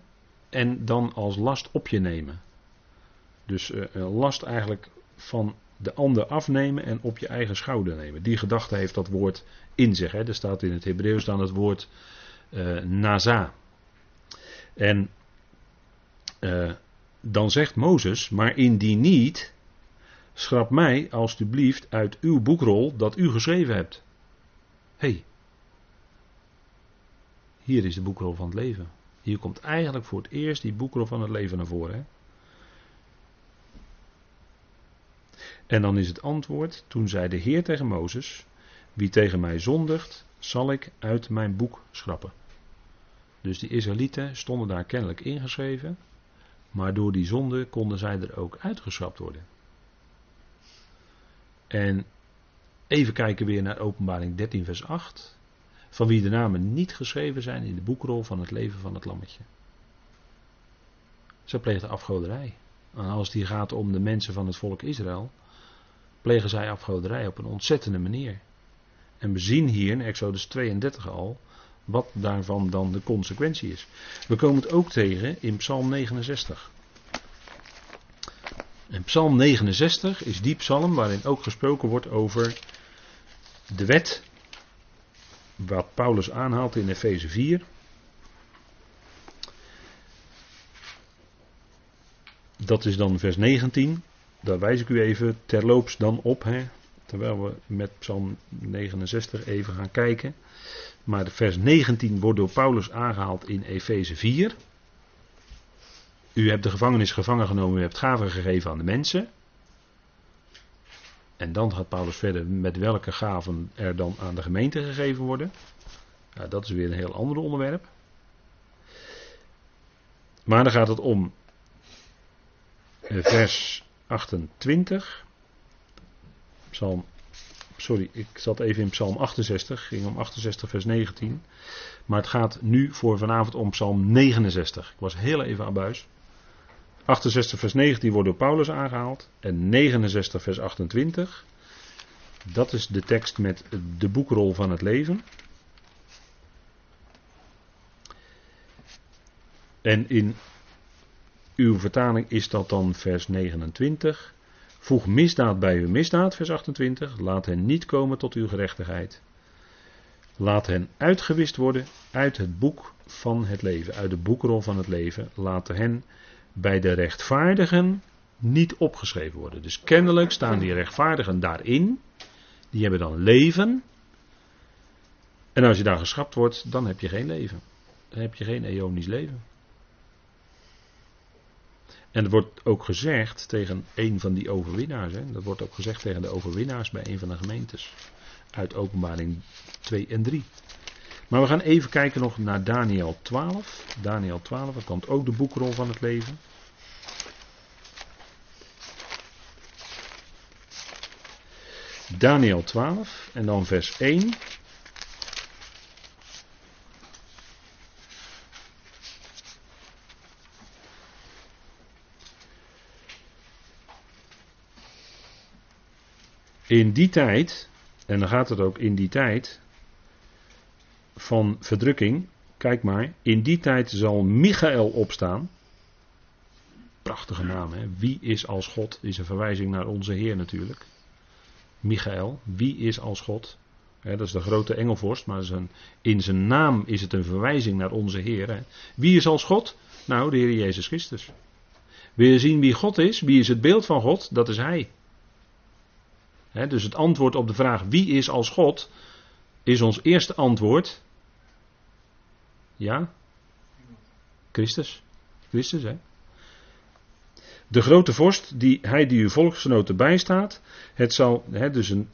Speaker 1: en dan als last op je nemen. Dus uh, last eigenlijk van de ander afnemen en op je eigen schouder nemen. Die gedachte heeft dat woord in zich. Hè. Er staat in het Hebreeuws dan het woord uh, naza. En dan zegt Mozes, maar indien niet, schrap mij alstublieft uit uw boekrol dat u geschreven hebt. Hé, hey, hier is de boekrol van het leven. Hier komt eigenlijk voor het eerst die boekrol van het leven naar voren. Hè? En dan is het antwoord, toen zei de Heer tegen Mozes, wie tegen mij zondigt, zal ik uit mijn boek schrappen. Dus die Israëlieten stonden daar kennelijk ingeschreven, maar door die zonde konden zij er ook uitgeschrapt worden. En even kijken weer naar Openbaring 13, vers 8. Van wie de namen niet geschreven zijn in de boekrol van het leven van het lammetje. Ze pleegden afgoderij. En als die gaat om de mensen van het volk Israël, plegen zij afgoderij op een ontzettende manier. En we zien hier in Exodus 32 al wat daarvan dan de consequentie is. We komen het ook tegen in Psalm 69. En Psalm 69 is die psalm waarin ook gesproken wordt over de wet, wat Paulus aanhaalt in Efeze 4. Dat is dan vers 19. Daar wijs ik u even terloops dan op, hè, terwijl we met Psalm 69 even gaan kijken. Maar vers 19 wordt door Paulus aangehaald in Efeze 4. U hebt de gevangenis gevangen genomen, u hebt gaven gegeven aan de mensen. En dan gaat Paulus verder met welke gaven er dan aan de gemeente gegeven worden. Ja, dat is weer een heel ander onderwerp. Maar dan gaat het om vers 28. Psalm, sorry, ik zat even in Psalm 68, ging om 68 vers 19. Maar het gaat nu voor vanavond om Psalm 69. Ik was heel even aan buis. 68 vers 19 wordt door Paulus aangehaald. En 69 vers 28. Dat is de tekst met de boekrol van het leven. En in uw vertaling is dat dan vers 29. Voeg misdaad bij uw misdaad, vers 28. Laat hen niet komen tot uw gerechtigheid. Laat hen uitgewist worden uit het boek van het leven, uit de boekrol van het leven. Laat hen bij de rechtvaardigen niet opgeschreven worden. Dus kennelijk staan die rechtvaardigen daarin. Die hebben dan leven. En als je daar geschrapt wordt, dan heb je geen leven. Dan heb je geen eonisch leven. En er wordt ook gezegd tegen een van die overwinnaars. Hè, dat wordt ook gezegd tegen de overwinnaars bij een van de gemeentes. Uit openbaring 2 en 3. Maar we gaan even kijken nog naar Daniel 12. Daniel 12, daar komt ook de boekrol van het leven. Daniel 12 en dan vers 1. In die tijd, en dan gaat het ook in die tijd van verdrukking, kijk maar, in die tijd zal Michael opstaan. Prachtige naam, hè? Wie is als God? Is een verwijzing naar onze Heer natuurlijk. Michael, wie is als God? dat is de grote engelvorst, maar in zijn naam is het een verwijzing naar onze Heer. Wie is als God? Nou, de Heer Jezus Christus. Wil je zien wie God is? Wie is het beeld van God? Dat is Hij dus het antwoord op de vraag wie is als God, is ons eerste antwoord. Ja? Christus. Christus, hè? De grote vorst, die, hij die uw volksgenoten bijstaat, het zal, hè, dus een,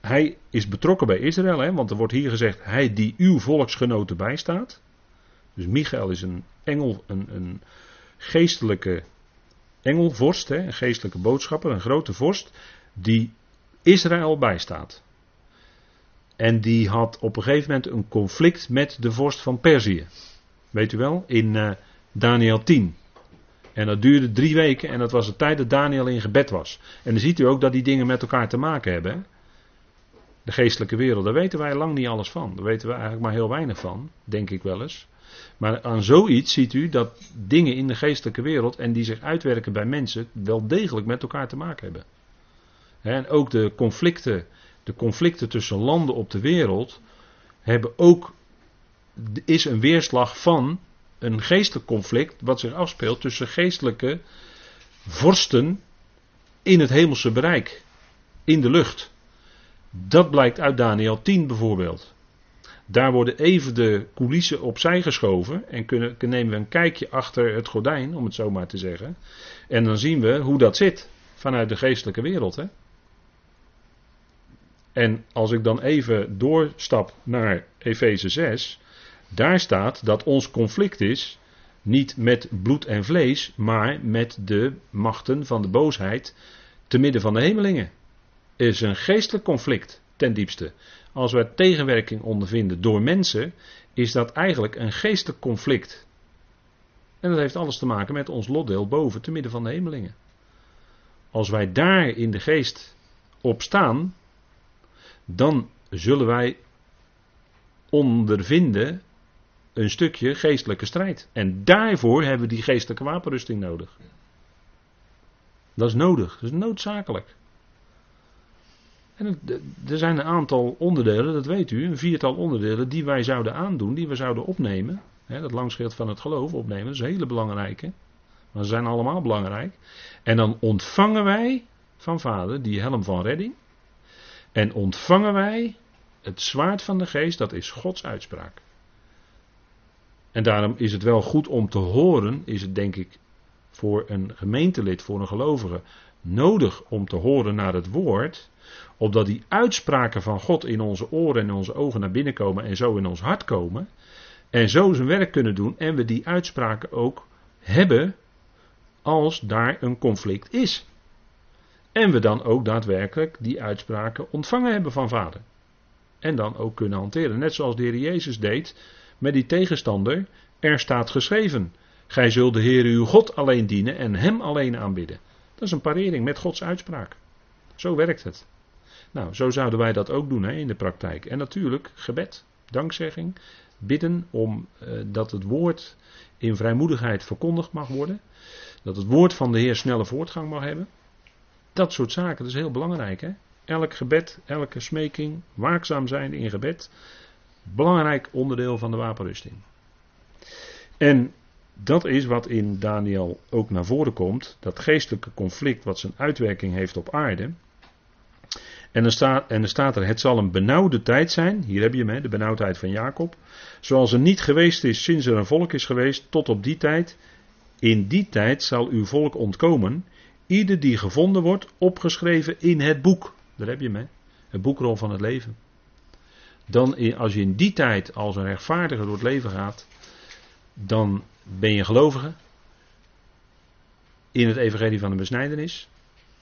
Speaker 1: hij is betrokken bij Israël, hè, want er wordt hier gezegd, hij die uw volksgenoten bijstaat. Dus Michael is een engel, een, een geestelijke engelvorst, hè, een geestelijke boodschapper, een grote vorst, die Israël bijstaat. En die had op een gegeven moment een conflict met de vorst van Perzië. Weet u wel, in uh, Daniel 10. En dat duurde drie weken en dat was de tijd dat Daniel in gebed was. En dan ziet u ook dat die dingen met elkaar te maken hebben. De geestelijke wereld, daar weten wij lang niet alles van. Daar weten we eigenlijk maar heel weinig van, denk ik wel eens. Maar aan zoiets ziet u dat dingen in de geestelijke wereld en die zich uitwerken bij mensen wel degelijk met elkaar te maken hebben. En ook de conflicten, de conflicten tussen landen op de wereld hebben ook, is een weerslag van een geestelijk conflict wat zich afspeelt tussen geestelijke vorsten in het hemelse bereik, in de lucht. Dat blijkt uit Daniel 10 bijvoorbeeld. Daar worden even de coulissen opzij geschoven en kunnen, nemen we een kijkje achter het gordijn, om het zo maar te zeggen. En dan zien we hoe dat zit vanuit de geestelijke wereld. Hè? En als ik dan even doorstap naar Efeze 6, daar staat dat ons conflict is niet met bloed en vlees, maar met de machten van de boosheid te midden van de hemelingen. Er is een geestelijk conflict ten diepste. Als we tegenwerking ondervinden door mensen, is dat eigenlijk een geestelijk conflict. En dat heeft alles te maken met ons lotdeel boven te midden van de hemelingen. Als wij daar in de geest op staan, dan zullen wij ondervinden een stukje geestelijke strijd. En daarvoor hebben we die geestelijke wapenrusting nodig. Dat is nodig, dat is noodzakelijk. En er zijn een aantal onderdelen, dat weet u, een viertal onderdelen die wij zouden aandoen, die we zouden opnemen. Hè, dat langschild van het geloof opnemen, dat is een hele belangrijke. Maar ze zijn allemaal belangrijk. En dan ontvangen wij van vader die helm van redding. En ontvangen wij het zwaard van de geest, dat is Gods uitspraak. En daarom is het wel goed om te horen, is het denk ik voor een gemeentelid, voor een gelovige, nodig om te horen naar het woord, opdat die uitspraken van God in onze oren en in onze ogen naar binnen komen en zo in ons hart komen, en zo zijn werk kunnen doen en we die uitspraken ook hebben als daar een conflict is. En we dan ook daadwerkelijk die uitspraken ontvangen hebben van Vader. En dan ook kunnen hanteren. Net zoals de Heer Jezus deed met die tegenstander. Er staat geschreven: Gij zult de Heer uw God alleen dienen en Hem alleen aanbidden. Dat is een parering met Gods uitspraak. Zo werkt het. Nou, zo zouden wij dat ook doen hè, in de praktijk. En natuurlijk gebed, dankzegging, bidden om uh, dat het woord in vrijmoedigheid verkondigd mag worden. Dat het woord van de Heer snelle voortgang mag hebben. Dat soort zaken, dat is heel belangrijk. Hè? Elk gebed, elke smeking, waakzaam zijn in gebed. Belangrijk onderdeel van de wapenrusting. En dat is wat in Daniel ook naar voren komt. Dat geestelijke conflict wat zijn uitwerking heeft op aarde. En er, staat, en er staat er, het zal een benauwde tijd zijn. Hier heb je hem, de benauwdheid van Jacob. Zoals er niet geweest is sinds er een volk is geweest, tot op die tijd. In die tijd zal uw volk ontkomen. Ieder die gevonden wordt, opgeschreven in het boek. Daar heb je hem, het boekrol van het leven. Dan, als je in die tijd als een rechtvaardige door het leven gaat, dan ben je gelovige in het evangelie van de besnijdenis.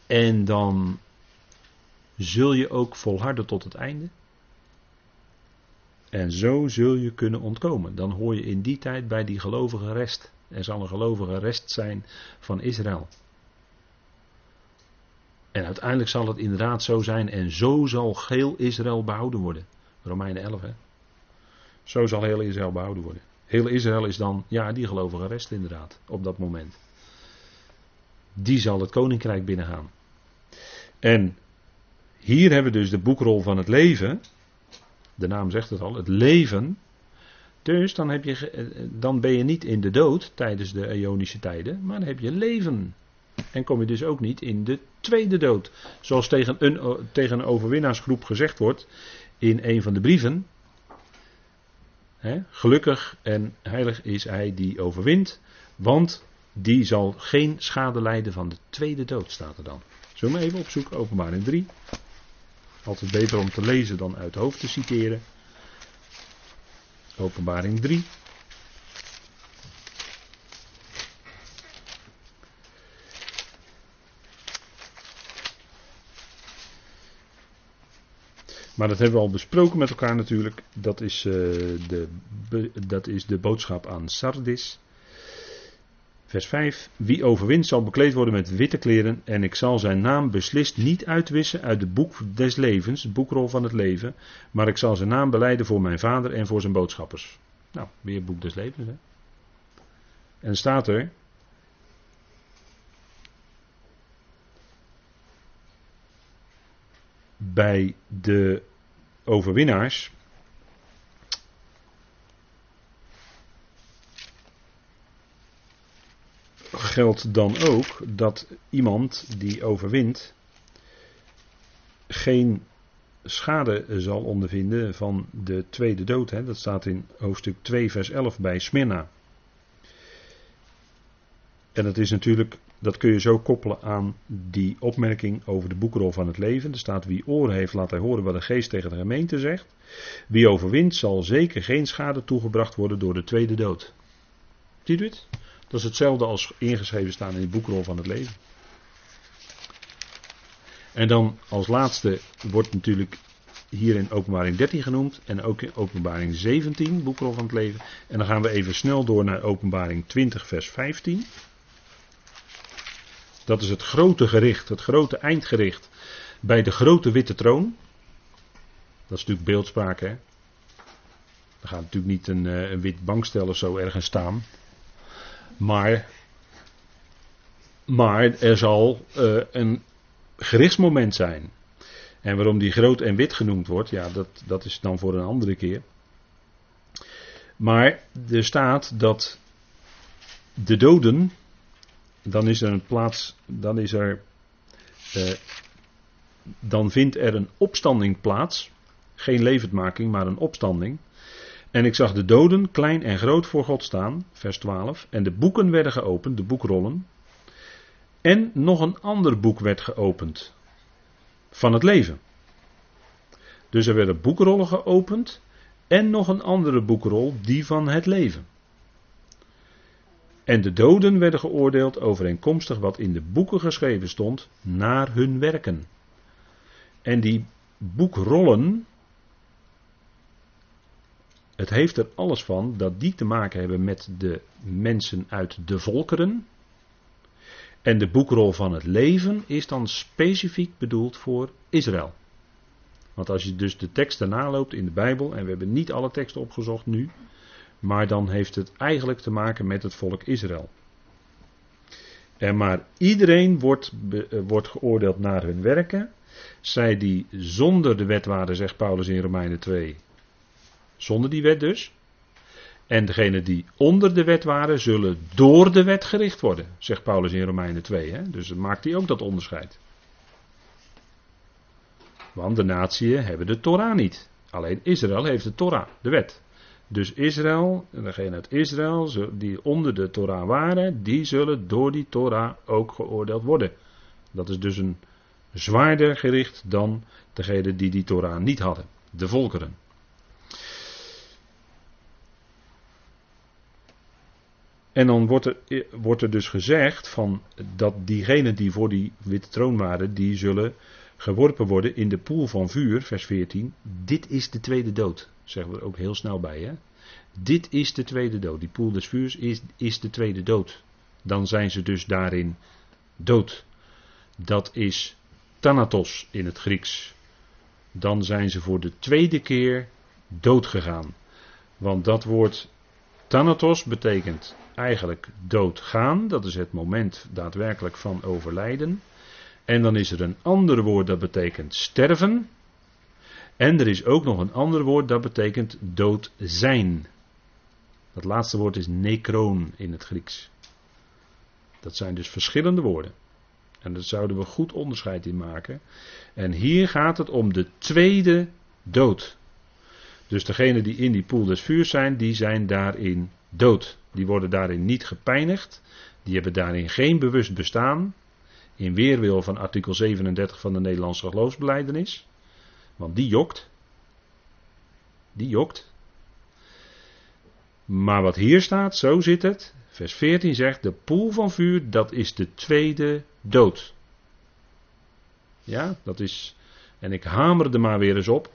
Speaker 1: En dan zul je ook volharden tot het einde. En zo zul je kunnen ontkomen. Dan hoor je in die tijd bij die gelovige rest. Er zal een gelovige rest zijn van Israël. En uiteindelijk zal het inderdaad zo zijn. En zo zal geheel Israël behouden worden. Romeinen 11, hè. Zo zal heel Israël behouden worden. Heel Israël is dan, ja, die gelovige rest inderdaad, op dat moment. Die zal het koninkrijk binnengaan. En hier hebben we dus de boekrol van het leven. De naam zegt het al, het leven. Dus dan, heb je, eh, dan ben je niet in de dood tijdens de Ionische tijden, maar dan heb je leven. En kom je dus ook niet in de tweede dood. Zoals tegen een, tegen een overwinnaarsgroep gezegd wordt in een van de brieven. gelukkig en heilig is hij die overwint, want die zal geen schade lijden van de tweede dood, staat er dan. Zullen we even opzoeken, openbaring 3. Altijd beter om te lezen dan uit hoofd te citeren. Openbaring 3. Maar dat hebben we al besproken met elkaar natuurlijk. Dat is, uh, de, dat is de boodschap aan Sardis. Vers 5. Wie overwint zal bekleed worden met witte kleren. En ik zal zijn naam beslist niet uitwissen uit het boek des levens, het boekrol van het leven. Maar ik zal zijn naam beleiden voor mijn vader en voor zijn boodschappers. Nou, weer boek des levens. Hè? En staat er. Bij de overwinnaars geldt dan ook dat iemand die overwint geen schade zal ondervinden van de tweede dood. Hè. Dat staat in hoofdstuk 2, vers 11 bij Smyrna. En dat is natuurlijk, dat kun je zo koppelen aan die opmerking over de boekrol van het leven. Er staat wie oren heeft, laat hij horen wat de geest tegen de gemeente zegt. Wie overwint zal zeker geen schade toegebracht worden door de tweede dood. Ziet u het? Dat is hetzelfde als ingeschreven staan in die boekrol van het leven. En dan als laatste wordt natuurlijk hier in openbaring 13 genoemd en ook in openbaring 17, boekrol van het leven. En dan gaan we even snel door naar openbaring 20, vers 15. Dat is het grote gericht, het grote eindgericht bij de grote witte troon. Dat is natuurlijk beeldspraak, hè. Er gaat natuurlijk niet een, eh, een wit bankstel of zo ergens staan. Maar, maar er zal uh, een gerichtsmoment zijn. En waarom die groot en wit genoemd wordt, ja, dat, dat is dan voor een andere keer. Maar er staat dat de doden, dan is er een plaats, dan is er, uh, dan vindt er een opstanding plaats. Geen levendmaking, maar een opstanding. En ik zag de doden, klein en groot, voor God staan, vers 12. En de boeken werden geopend, de boekrollen. En nog een ander boek werd geopend. Van het leven. Dus er werden boekrollen geopend. En nog een andere boekrol, die van het leven. En de doden werden geoordeeld overeenkomstig wat in de boeken geschreven stond, naar hun werken. En die boekrollen, het heeft er alles van dat die te maken hebben met de mensen uit de volkeren. En de boekrol van het leven is dan specifiek bedoeld voor Israël. Want als je dus de teksten naloopt in de Bijbel, en we hebben niet alle teksten opgezocht nu, maar dan heeft het eigenlijk te maken met het volk Israël. En maar iedereen wordt, eh, wordt geoordeeld naar hun werken. Zij die zonder de wet waren, zegt Paulus in Romeinen 2, zonder die wet dus. En degenen die onder de wet waren, zullen door de wet gericht worden, zegt Paulus in Romeinen 2. Hè? Dus maakt hij ook dat onderscheid. Want de natieën hebben de Torah niet. Alleen Israël heeft de Torah, de wet. Dus Israël, en degenen uit Israël die onder de Torah waren, die zullen door die Torah ook geoordeeld worden. Dat is dus een zwaarder gericht dan degenen die die Torah niet hadden, de volkeren. En dan wordt er, wordt er dus gezegd van dat diegenen die voor die witte troon waren, die zullen geworpen worden in de poel van vuur, vers 14. Dit is de tweede dood, zeggen we er ook heel snel bij. Hè? Dit is de tweede dood. Die poel des vuurs is, is de tweede dood. Dan zijn ze dus daarin dood. Dat is thanatos in het Grieks. Dan zijn ze voor de tweede keer dood gegaan. Want dat woord thanatos betekent eigenlijk doodgaan. Dat is het moment daadwerkelijk van overlijden. En dan is er een ander woord dat betekent sterven. En er is ook nog een ander woord dat betekent dood zijn. Dat laatste woord is necroon in het Grieks. Dat zijn dus verschillende woorden. En daar zouden we goed onderscheid in maken. En hier gaat het om de tweede dood. Dus degenen die in die poel des vuurs zijn, die zijn daarin dood. Die worden daarin niet gepijnigd. Die hebben daarin geen bewust bestaan. In weerwil van artikel 37 van de Nederlandse geloofsbeleidenis. Want die jokt. Die jokt. Maar wat hier staat, zo zit het. Vers 14 zegt: De poel van vuur, dat is de tweede dood. Ja, dat is. En ik hamer er maar weer eens op.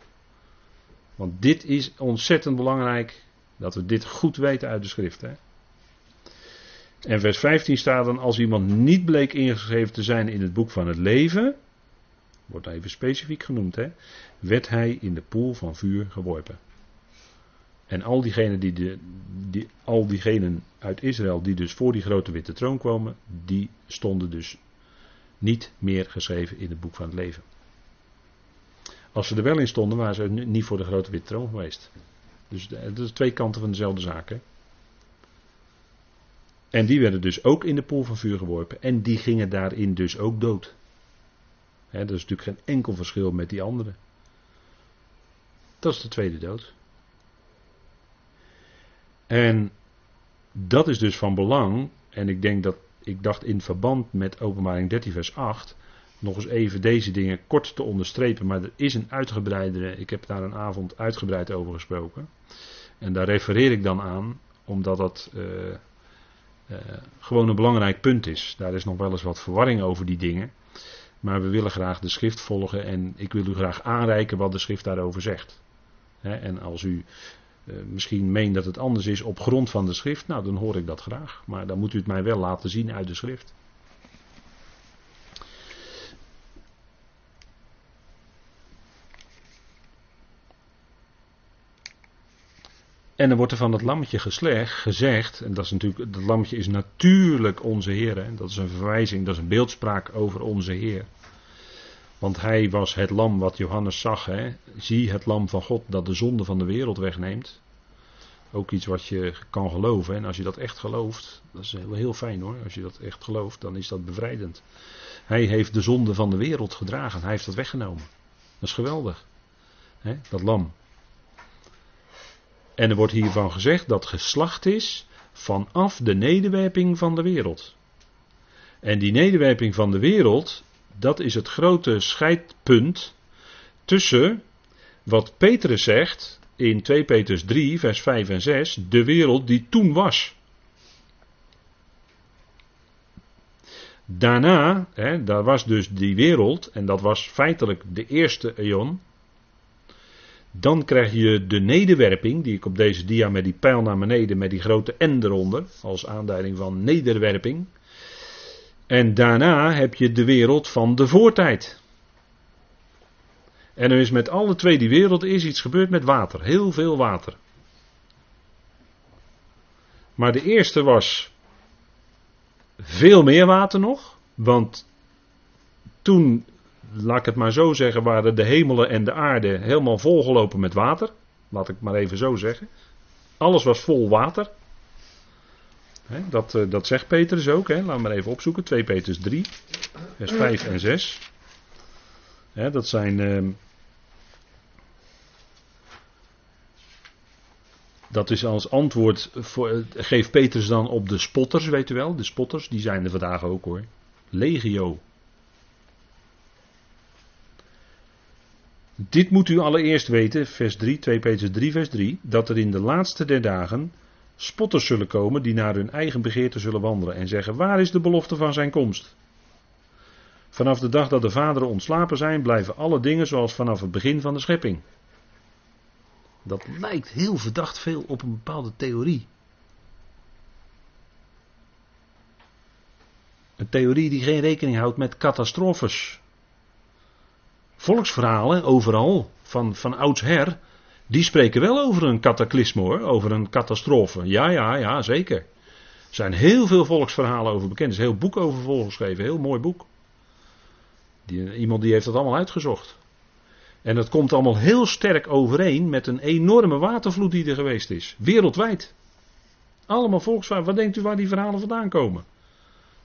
Speaker 1: Want dit is ontzettend belangrijk. Dat we dit goed weten uit de schrift. Hè? En vers 15 staat dan: Als iemand niet bleek ingeschreven te zijn in het boek van het leven. Wordt even specifiek genoemd, hè? Werd hij in de poel van vuur geworpen. En al diegenen, die de, die, al diegenen uit Israël die dus voor die grote witte troon kwamen, die stonden dus niet meer geschreven in het boek van het leven. Als ze er wel in stonden, waren ze niet voor de grote witte troon geweest. Dus dat is twee kanten van dezelfde zaak. Hè? En die werden dus ook in de poel van vuur geworpen. En die gingen daarin dus ook dood. Hè, dat is natuurlijk geen enkel verschil met die anderen. Dat is de tweede dood. En dat is dus van belang. En ik denk dat, ik dacht in verband met openbaring 13 vers 8, nog eens even deze dingen kort te onderstrepen. Maar er is een uitgebreidere, ik heb daar een avond uitgebreid over gesproken. En daar refereer ik dan aan, omdat dat uh, gewoon een belangrijk punt is. Daar is nog wel eens wat verwarring over die dingen. Maar we willen graag de schrift volgen en ik wil u graag aanreiken wat de schrift daarover zegt. en als u uh, misschien meent dat het anders is op grond van de schrift, nou dan hoor ik dat graag. Maar dan moet u het mij wel laten zien uit de schrift. En dan wordt er van dat lammetje geslecht, gezegd, en dat is natuurlijk, dat lammetje is natuurlijk onze Heer. Hè, dat is een verwijzing, dat is een beeldspraak over onze Heer. Want hij was het lam wat Johannes zag. Hè. Zie het lam van God dat de zonde van de wereld wegneemt. Ook iets wat je kan geloven. En als je dat echt gelooft, dat is heel, heel fijn hoor. Als je dat echt gelooft, dan is dat bevrijdend. Hij heeft de zonde van de wereld gedragen. Hij heeft dat weggenomen. Dat is geweldig. Hè, dat lam. En er wordt hiervan gezegd dat geslacht is vanaf de nederwerping van de wereld. En die nederwerping van de wereld, dat is het grote scheidpunt tussen wat Petrus zegt in 2 Petrus 3, vers 5 en 6, de wereld die toen was. Daarna, hè, daar was dus die wereld, en dat was feitelijk de eerste eon. Dan krijg je de nederwerping, die ik op deze dia met die pijl naar beneden, met die grote N eronder, als aanduiding van nederwerping. En daarna heb je de wereld van de voortijd. En er is met alle twee die werelden is iets gebeurd met water. Heel veel water. Maar de eerste was veel meer water nog. Want toen laat ik het maar zo zeggen, waren de hemelen en de aarde helemaal volgelopen met water. Laat ik maar even zo zeggen. Alles was vol water. dat, eh, dat zegt Petrus ook. He. Laat maar even opzoeken. 2 Petrus 3, vers 5 en 6. dat zijn. Uh, dat is als antwoord. Voor, uh, geeft Petrus dan op de spotters, weet u wel. De spotters, die zijn er vandaag ook hoor. Legio. Dit moet u allereerst weten, vers 3, 2 Petrus 3, vers 3, dat er in de laatste der dagen spotters zullen komen die naar hun eigen begeerte zullen wandelen en zeggen: Waar is de belofte van zijn komst? Vanaf de dag dat de vaderen ontslapen zijn, blijven alle dingen zoals vanaf het begin van de schepping. Dat lijkt heel verdacht veel op een bepaalde theorie. Een theorie die geen rekening houdt met catastrofes volksverhalen overal, van, van oudsher, die spreken wel over een cataclysme hoor, over een catastrofe. Ja, ja, ja, zeker. Er zijn heel veel volksverhalen over bekend. Er is een heel boek over volgeschreven, heel mooi boek. Die, iemand die heeft dat allemaal uitgezocht. En dat komt allemaal heel sterk overeen met een enorme watervloed die er geweest is. Wereldwijd. Allemaal volksverhalen. Wat denkt u waar die verhalen vandaan komen?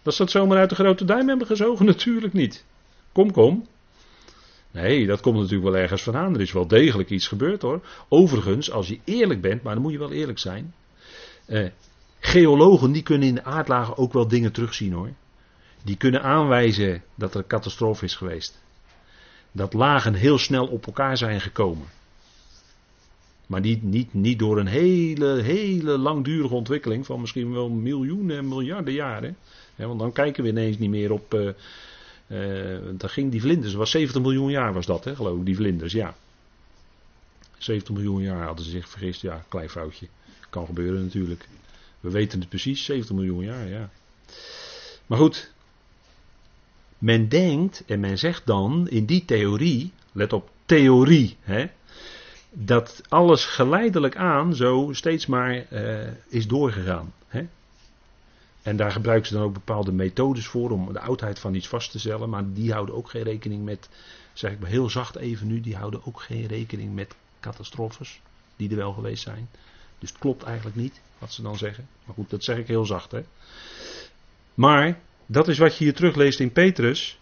Speaker 1: Dat ze dat zomaar uit de grote duim hebben gezogen? [laughs] Natuurlijk niet. Kom, kom. Nee, dat komt natuurlijk wel ergens vandaan. Er is wel degelijk iets gebeurd hoor. Overigens, als je eerlijk bent, maar dan moet je wel eerlijk zijn. Eh, Geologen die kunnen in de aardlagen ook wel dingen terugzien hoor. Die kunnen aanwijzen dat er een catastrofe is geweest. Dat lagen heel snel op elkaar zijn gekomen. Maar niet, niet, niet door een hele, hele langdurige ontwikkeling van misschien wel miljoenen en miljarden jaren. want dan kijken we ineens niet meer op. Uh, uh, ging die vlinders, was 70 miljoen jaar was dat, hè, geloof ik, die vlinders, ja. 70 miljoen jaar hadden ze zich vergist, ja, klein foutje. Kan gebeuren natuurlijk. We weten het precies, 70 miljoen jaar, ja. Maar goed, men denkt en men zegt dan in die theorie, let op theorie, hè, dat alles geleidelijk aan zo steeds maar uh, is doorgegaan. Hè? En daar gebruiken ze dan ook bepaalde methodes voor om de oudheid van iets vast te stellen, maar die houden ook geen rekening met, zeg ik maar heel zacht even nu, die houden ook geen rekening met catastrofes die er wel geweest zijn. Dus het klopt eigenlijk niet wat ze dan zeggen. Maar goed, dat zeg ik heel zacht. Hè? Maar dat is wat je hier terugleest in Petrus.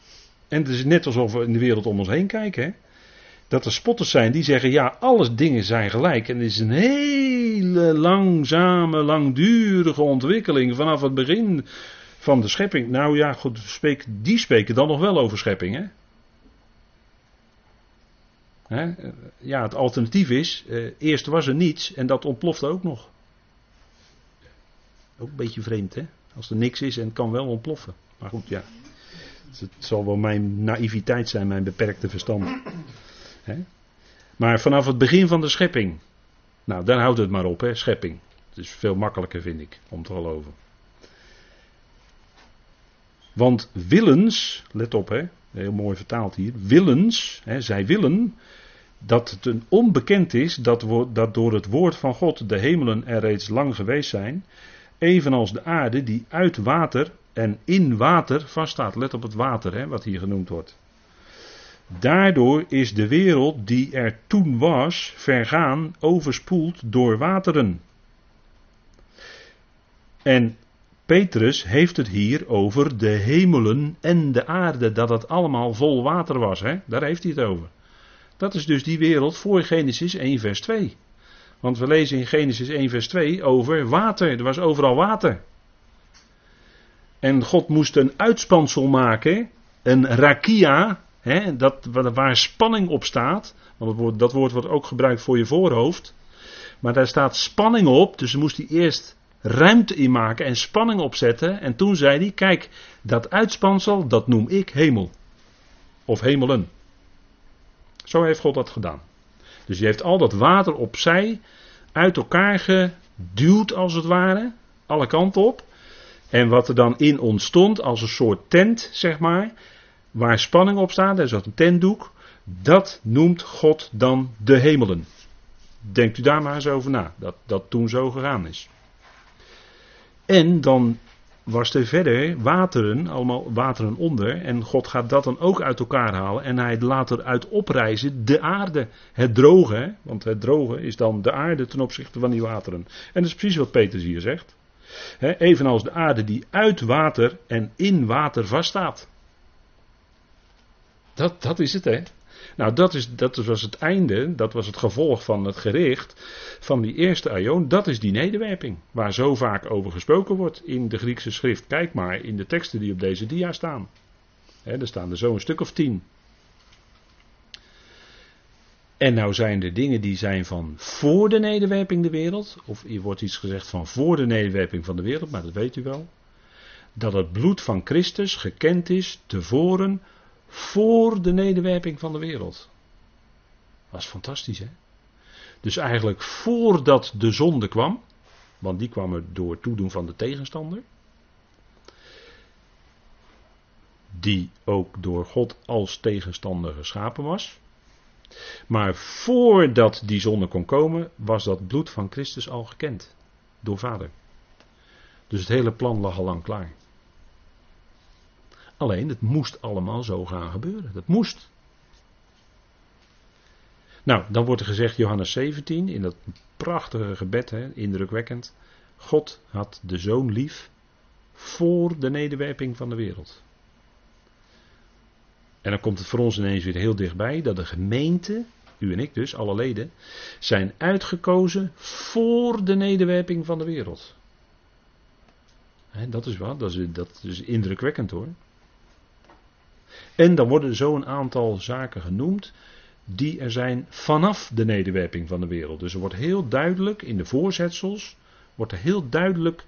Speaker 1: En het is net alsof we in de wereld om ons heen kijken. Hè? Dat er spotters zijn die zeggen: ja, alles dingen zijn gelijk. En het is een hele langzame, langdurige ontwikkeling vanaf het begin van de schepping. Nou ja, goed, die spreken dan nog wel over schepping. Hè? Ja, het alternatief is: eh, eerst was er niets en dat ontplofte ook nog. Ook een beetje vreemd, hè? Als er niks is en het kan wel ontploffen. Maar goed, ja. Het zal wel mijn naïviteit zijn, mijn beperkte verstand. Maar vanaf het begin van de schepping. Nou, daar houdt het maar op, hè, schepping. Het is veel makkelijker, vind ik, om te geloven. Want willens, let op, hè, heel mooi vertaald hier. Willens, hè, zij willen dat het een onbekend is dat, dat door het woord van God de hemelen er reeds lang geweest zijn evenals de aarde die uit water en in water vaststaat. Let op het water, hè, wat hier genoemd wordt. Daardoor is de wereld die er toen was, vergaan, overspoeld door wateren. En Petrus heeft het hier over de hemelen en de aarde, dat het allemaal vol water was. Hè? Daar heeft hij het over. Dat is dus die wereld voor Genesis 1, vers 2. Want we lezen in Genesis 1, vers 2 over water. Er was overal water. En God moest een uitspansel maken, een rakia, dat, waar spanning op staat. Want dat woord, dat wordt ook gebruikt voor je voorhoofd. Maar daar staat spanning op, dus moest hij eerst ruimte in maken en spanning opzetten. En toen zei hij: Kijk, dat uitspansel, dat noem ik hemel. Of hemelen. Zo heeft God dat gedaan. Dus je heeft al dat water opzij uit elkaar geduwd, als het ware, alle kanten op. En wat er dan in ontstond, als een soort tent, zeg maar, waar spanning op staat, er zat een tentdoek, dat noemt God dan de hemelen. Denkt u daar maar eens over na, dat dat toen zo gegaan is. En dan was er verder wateren, allemaal wateren onder. En God gaat dat dan ook uit elkaar halen. En hij laat eruit oprijzen de aarde. Het droge, want het droge is dan de aarde ten opzichte van die wateren. En dat is precies wat Petrus hier zegt. evenals de aarde die uit water en in water vaststaat. Dat, dat is het, hè. Nou, dat, is, dat was het einde, dat was het gevolg van het gericht van die eerste aion. Dat is die nederwerping, waar zo vaak over gesproken wordt in de Griekse schrift. Kijk maar in de teksten die op deze dia staan. er staan er zo een stuk of tien. En nou zijn er dingen die zijn van voor de nederwerping de wereld. Of hier wordt iets gezegd van voor de nederwerping van de wereld, maar dat weet u wel. Dat het bloed van Christus gekend is tevoren voor de nederwerping van de wereld. Dat is fantastisch, hè? Dus eigenlijk voordat de zonde kwam, want die kwam er door toedoen van de tegenstander, die ook door God als tegenstander geschapen was. Maar voordat die zonde kon komen, was dat bloed van Christus al gekend door Vader. Dus het hele plan lag al lang klaar. Alleen het moest allemaal zo gaan gebeuren. Dat moest. Nou, dan wordt er gezegd, Johannes 17, in dat prachtige gebed, hè, indrukwekkend. God had de zoon lief voor de nederwerping van de wereld. En dan komt het voor ons ineens weer heel dichtbij dat de gemeente, u en ik dus, alle leden, zijn uitgekozen voor de nederwerping van de wereld. dat is wat, dat is, dat is indrukwekkend hoor. En dan worden zo een aantal zaken genoemd die er zijn vanaf de nederwerping van de wereld. Dus er wordt heel duidelijk in de voorzetsels, wordt er heel duidelijk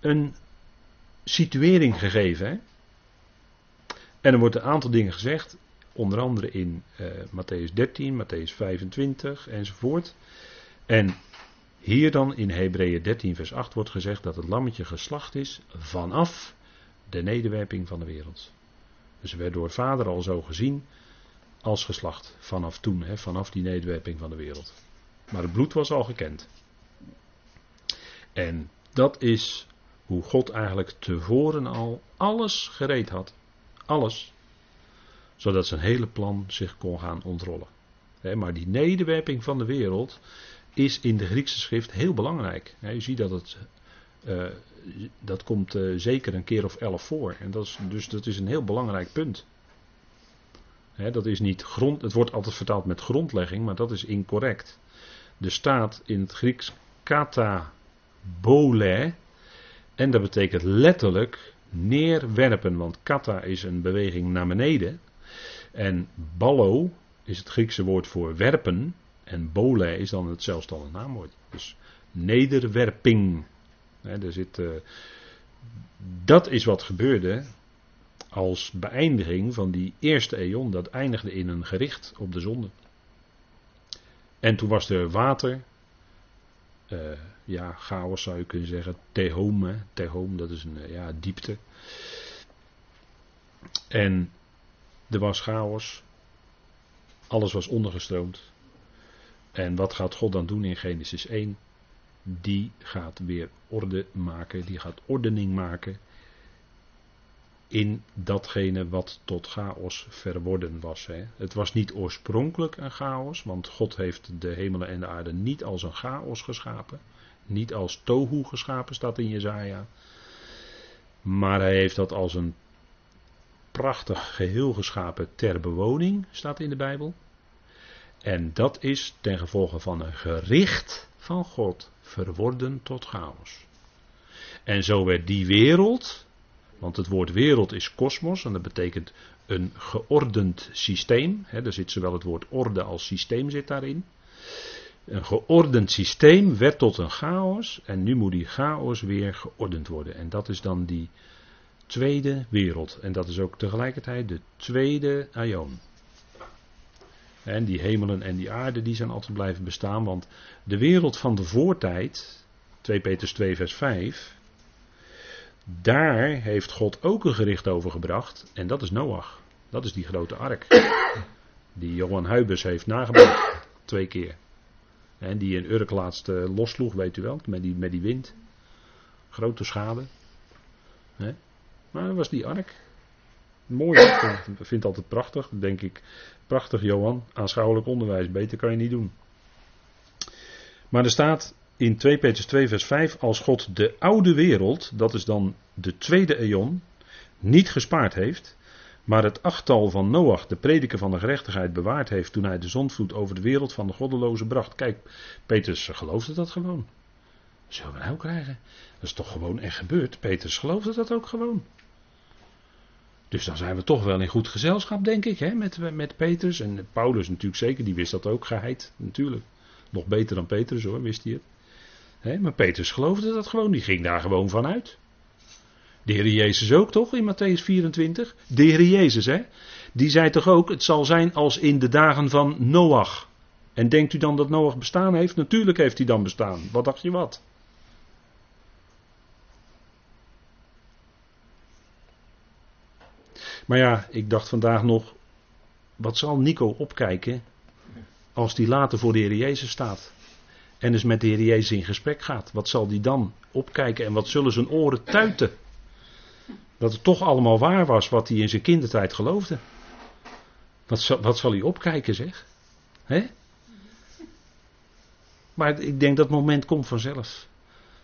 Speaker 1: een situering gegeven. Hè? En er wordt een aantal dingen gezegd, onder andere in uh, Matthäus 13, Matthäus 25 enzovoort. En hier dan in Hebreeën 13, vers 8 wordt gezegd dat het lammetje geslacht is vanaf de nederwerping van de wereld. Dus werd door vader al zo gezien als geslacht vanaf toen, hè, vanaf die nederwerping van de wereld. Maar het bloed was al gekend. En dat is hoe God eigenlijk tevoren al alles gereed had. Alles. Zodat zijn hele plan zich kon gaan ontrollen. maar die nederwerping van de wereld is in de Griekse schrift heel belangrijk. je ziet dat het. Dat komt uh, zeker een keer of elf voor. En dat is, dus dat is een heel belangrijk punt. dat is niet grond. Het wordt altijd vertaald met grondlegging, maar dat is incorrect. Er staat in het Grieks kata bole. En dat betekent letterlijk neerwerpen. Want kata is een beweging naar beneden. En ballo is het Griekse woord voor werpen. En bole is dan het zelfstandig naamwoord. Dus nederwerping. Er zit, uh, dat is wat gebeurde als beëindiging van die eerste eon. Dat eindigde in een gericht op de zonde. En toen was er water. Uh, ja, chaos zou je kunnen zeggen. Tehome. Dat is een uh, ja, diepte. En er was chaos. Alles was ondergestroomd. En wat gaat God dan doen in Genesis 1? Die gaat weer orde maken, die gaat ordening maken in datgene wat tot chaos verworden was. Hè. Het was niet oorspronkelijk een chaos, want God heeft de hemelen en de aarde niet als een chaos geschapen. Niet als tohu geschapen, staat in Jezaja. Maar hij heeft dat als een prachtig geheel geschapen ter bewoning, staat in de Bijbel. En dat is ten gevolge van een gericht van God verworden tot chaos. En zo werd die wereld, want het woord wereld is kosmos en dat betekent een geordend systeem. Hè, er zit zowel het woord orde als systeem zit daarin. Een geordend systeem werd tot een chaos en nu moet die chaos weer geordend worden. En dat is dan die tweede wereld. En dat is ook tegelijkertijd de tweede aion. En die hemelen en die aarde die zijn altijd blijven bestaan. Want de wereld van de voortijd, 2 Petrus 2 vers 5, daar heeft God ook een gericht over gebracht. En dat is Noach. Dat is die grote ark. Die Johan Huibers heeft nagebouwd. Twee keer. En die in Urk laatst uh, lossloeg, weet u wel. Met die, met die wind. Grote schade. Maar dat was die ark. Mooi, ik vind het altijd prachtig. denk ik, prachtig Johan, aanschouwelijk onderwijs, beter kan je niet doen. Maar er staat in 2 Petrus 2 vers 5, als God de oude wereld, dat is dan de tweede eon, niet gespaard heeft, maar het achttal van Noach, de prediker van de gerechtigheid, bewaard heeft toen hij de zondvloed over de wereld van de goddelozen bracht. Kijk, Petrus geloofde dat gewoon. Zullen we nou krijgen? Dat is toch gewoon echt gebeurd. Petrus geloofde dat ook gewoon. Dus dan zijn we toch wel in goed gezelschap, denk ik, hè, met, met Petrus. En Paulus natuurlijk zeker, die wist dat ook, geheid, natuurlijk. Nog beter dan Petrus hoor, wist hij het. Hè, maar Petrus geloofde dat gewoon, die ging daar gewoon vanuit. De Heer Jezus ook toch, in Matthäus 24? De Heer Jezus, hè? Die zei toch ook, het zal zijn als in de dagen van Noach. En denkt u dan dat Noach bestaan heeft? Natuurlijk heeft hij dan bestaan. Wat dacht je wat? Maar ja, ik dacht vandaag nog, wat zal Nico opkijken als die later voor de Heer Jezus staat? En dus met de Heer Jezus in gesprek gaat. Wat zal die dan opkijken en wat zullen zijn oren tuiten? Dat het toch allemaal waar was wat hij in zijn kindertijd geloofde. Wat zal, wat zal hij opkijken zeg? Hè? Maar ik denk dat moment komt vanzelf.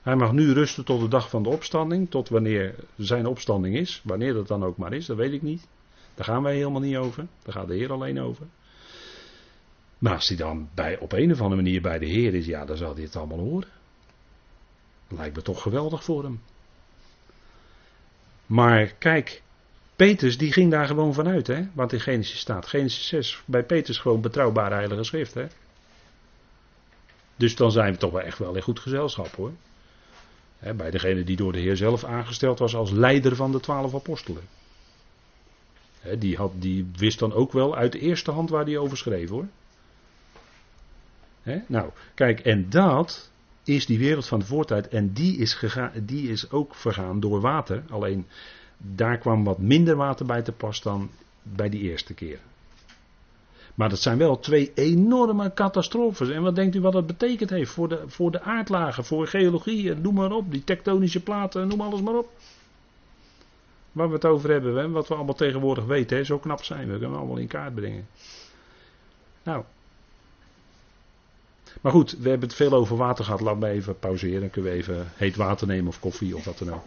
Speaker 1: Hij mag nu rusten tot de dag van de opstanding, tot wanneer zijn opstanding is. Wanneer dat dan ook maar is, dat weet ik niet. Daar gaan wij helemaal niet over. Daar gaat de Heer alleen over. Maar als hij dan bij, op een of andere manier bij de Heer is, ja, dan zal hij het allemaal horen. Lijkt me toch geweldig voor hem. Maar kijk, Petrus die ging daar gewoon vanuit, hè? Wat in Genesis staat. Genesis 6, bij Petrus gewoon betrouwbare heilige schrift, hè? Dus dan zijn we toch wel echt wel in goed gezelschap, hoor. Bij degene die door de Heer zelf aangesteld was als leider van de twaalf apostelen. Die, had, die wist dan ook wel uit de eerste hand waar hij over schreef, hoor. Nou, kijk, en dat is die wereld van de voortijd. En die is, gegaan, die is ook vergaan door water. Alleen daar kwam wat minder water bij te pas dan bij die eerste keer. Maar dat zijn wel twee enorme catastrofes. En wat denkt u wat dat betekend heeft voor de, voor de aardlagen, voor geologie, noem maar op, die tektonische platen, noem alles maar op. Waar we het over hebben, wat we allemaal tegenwoordig weten, zo knap zijn we, kunnen we allemaal in kaart brengen. Nou. Maar goed, we hebben het veel over water gehad, laten we even pauzeren. Dan kunnen we even heet water nemen of koffie of wat dan ook.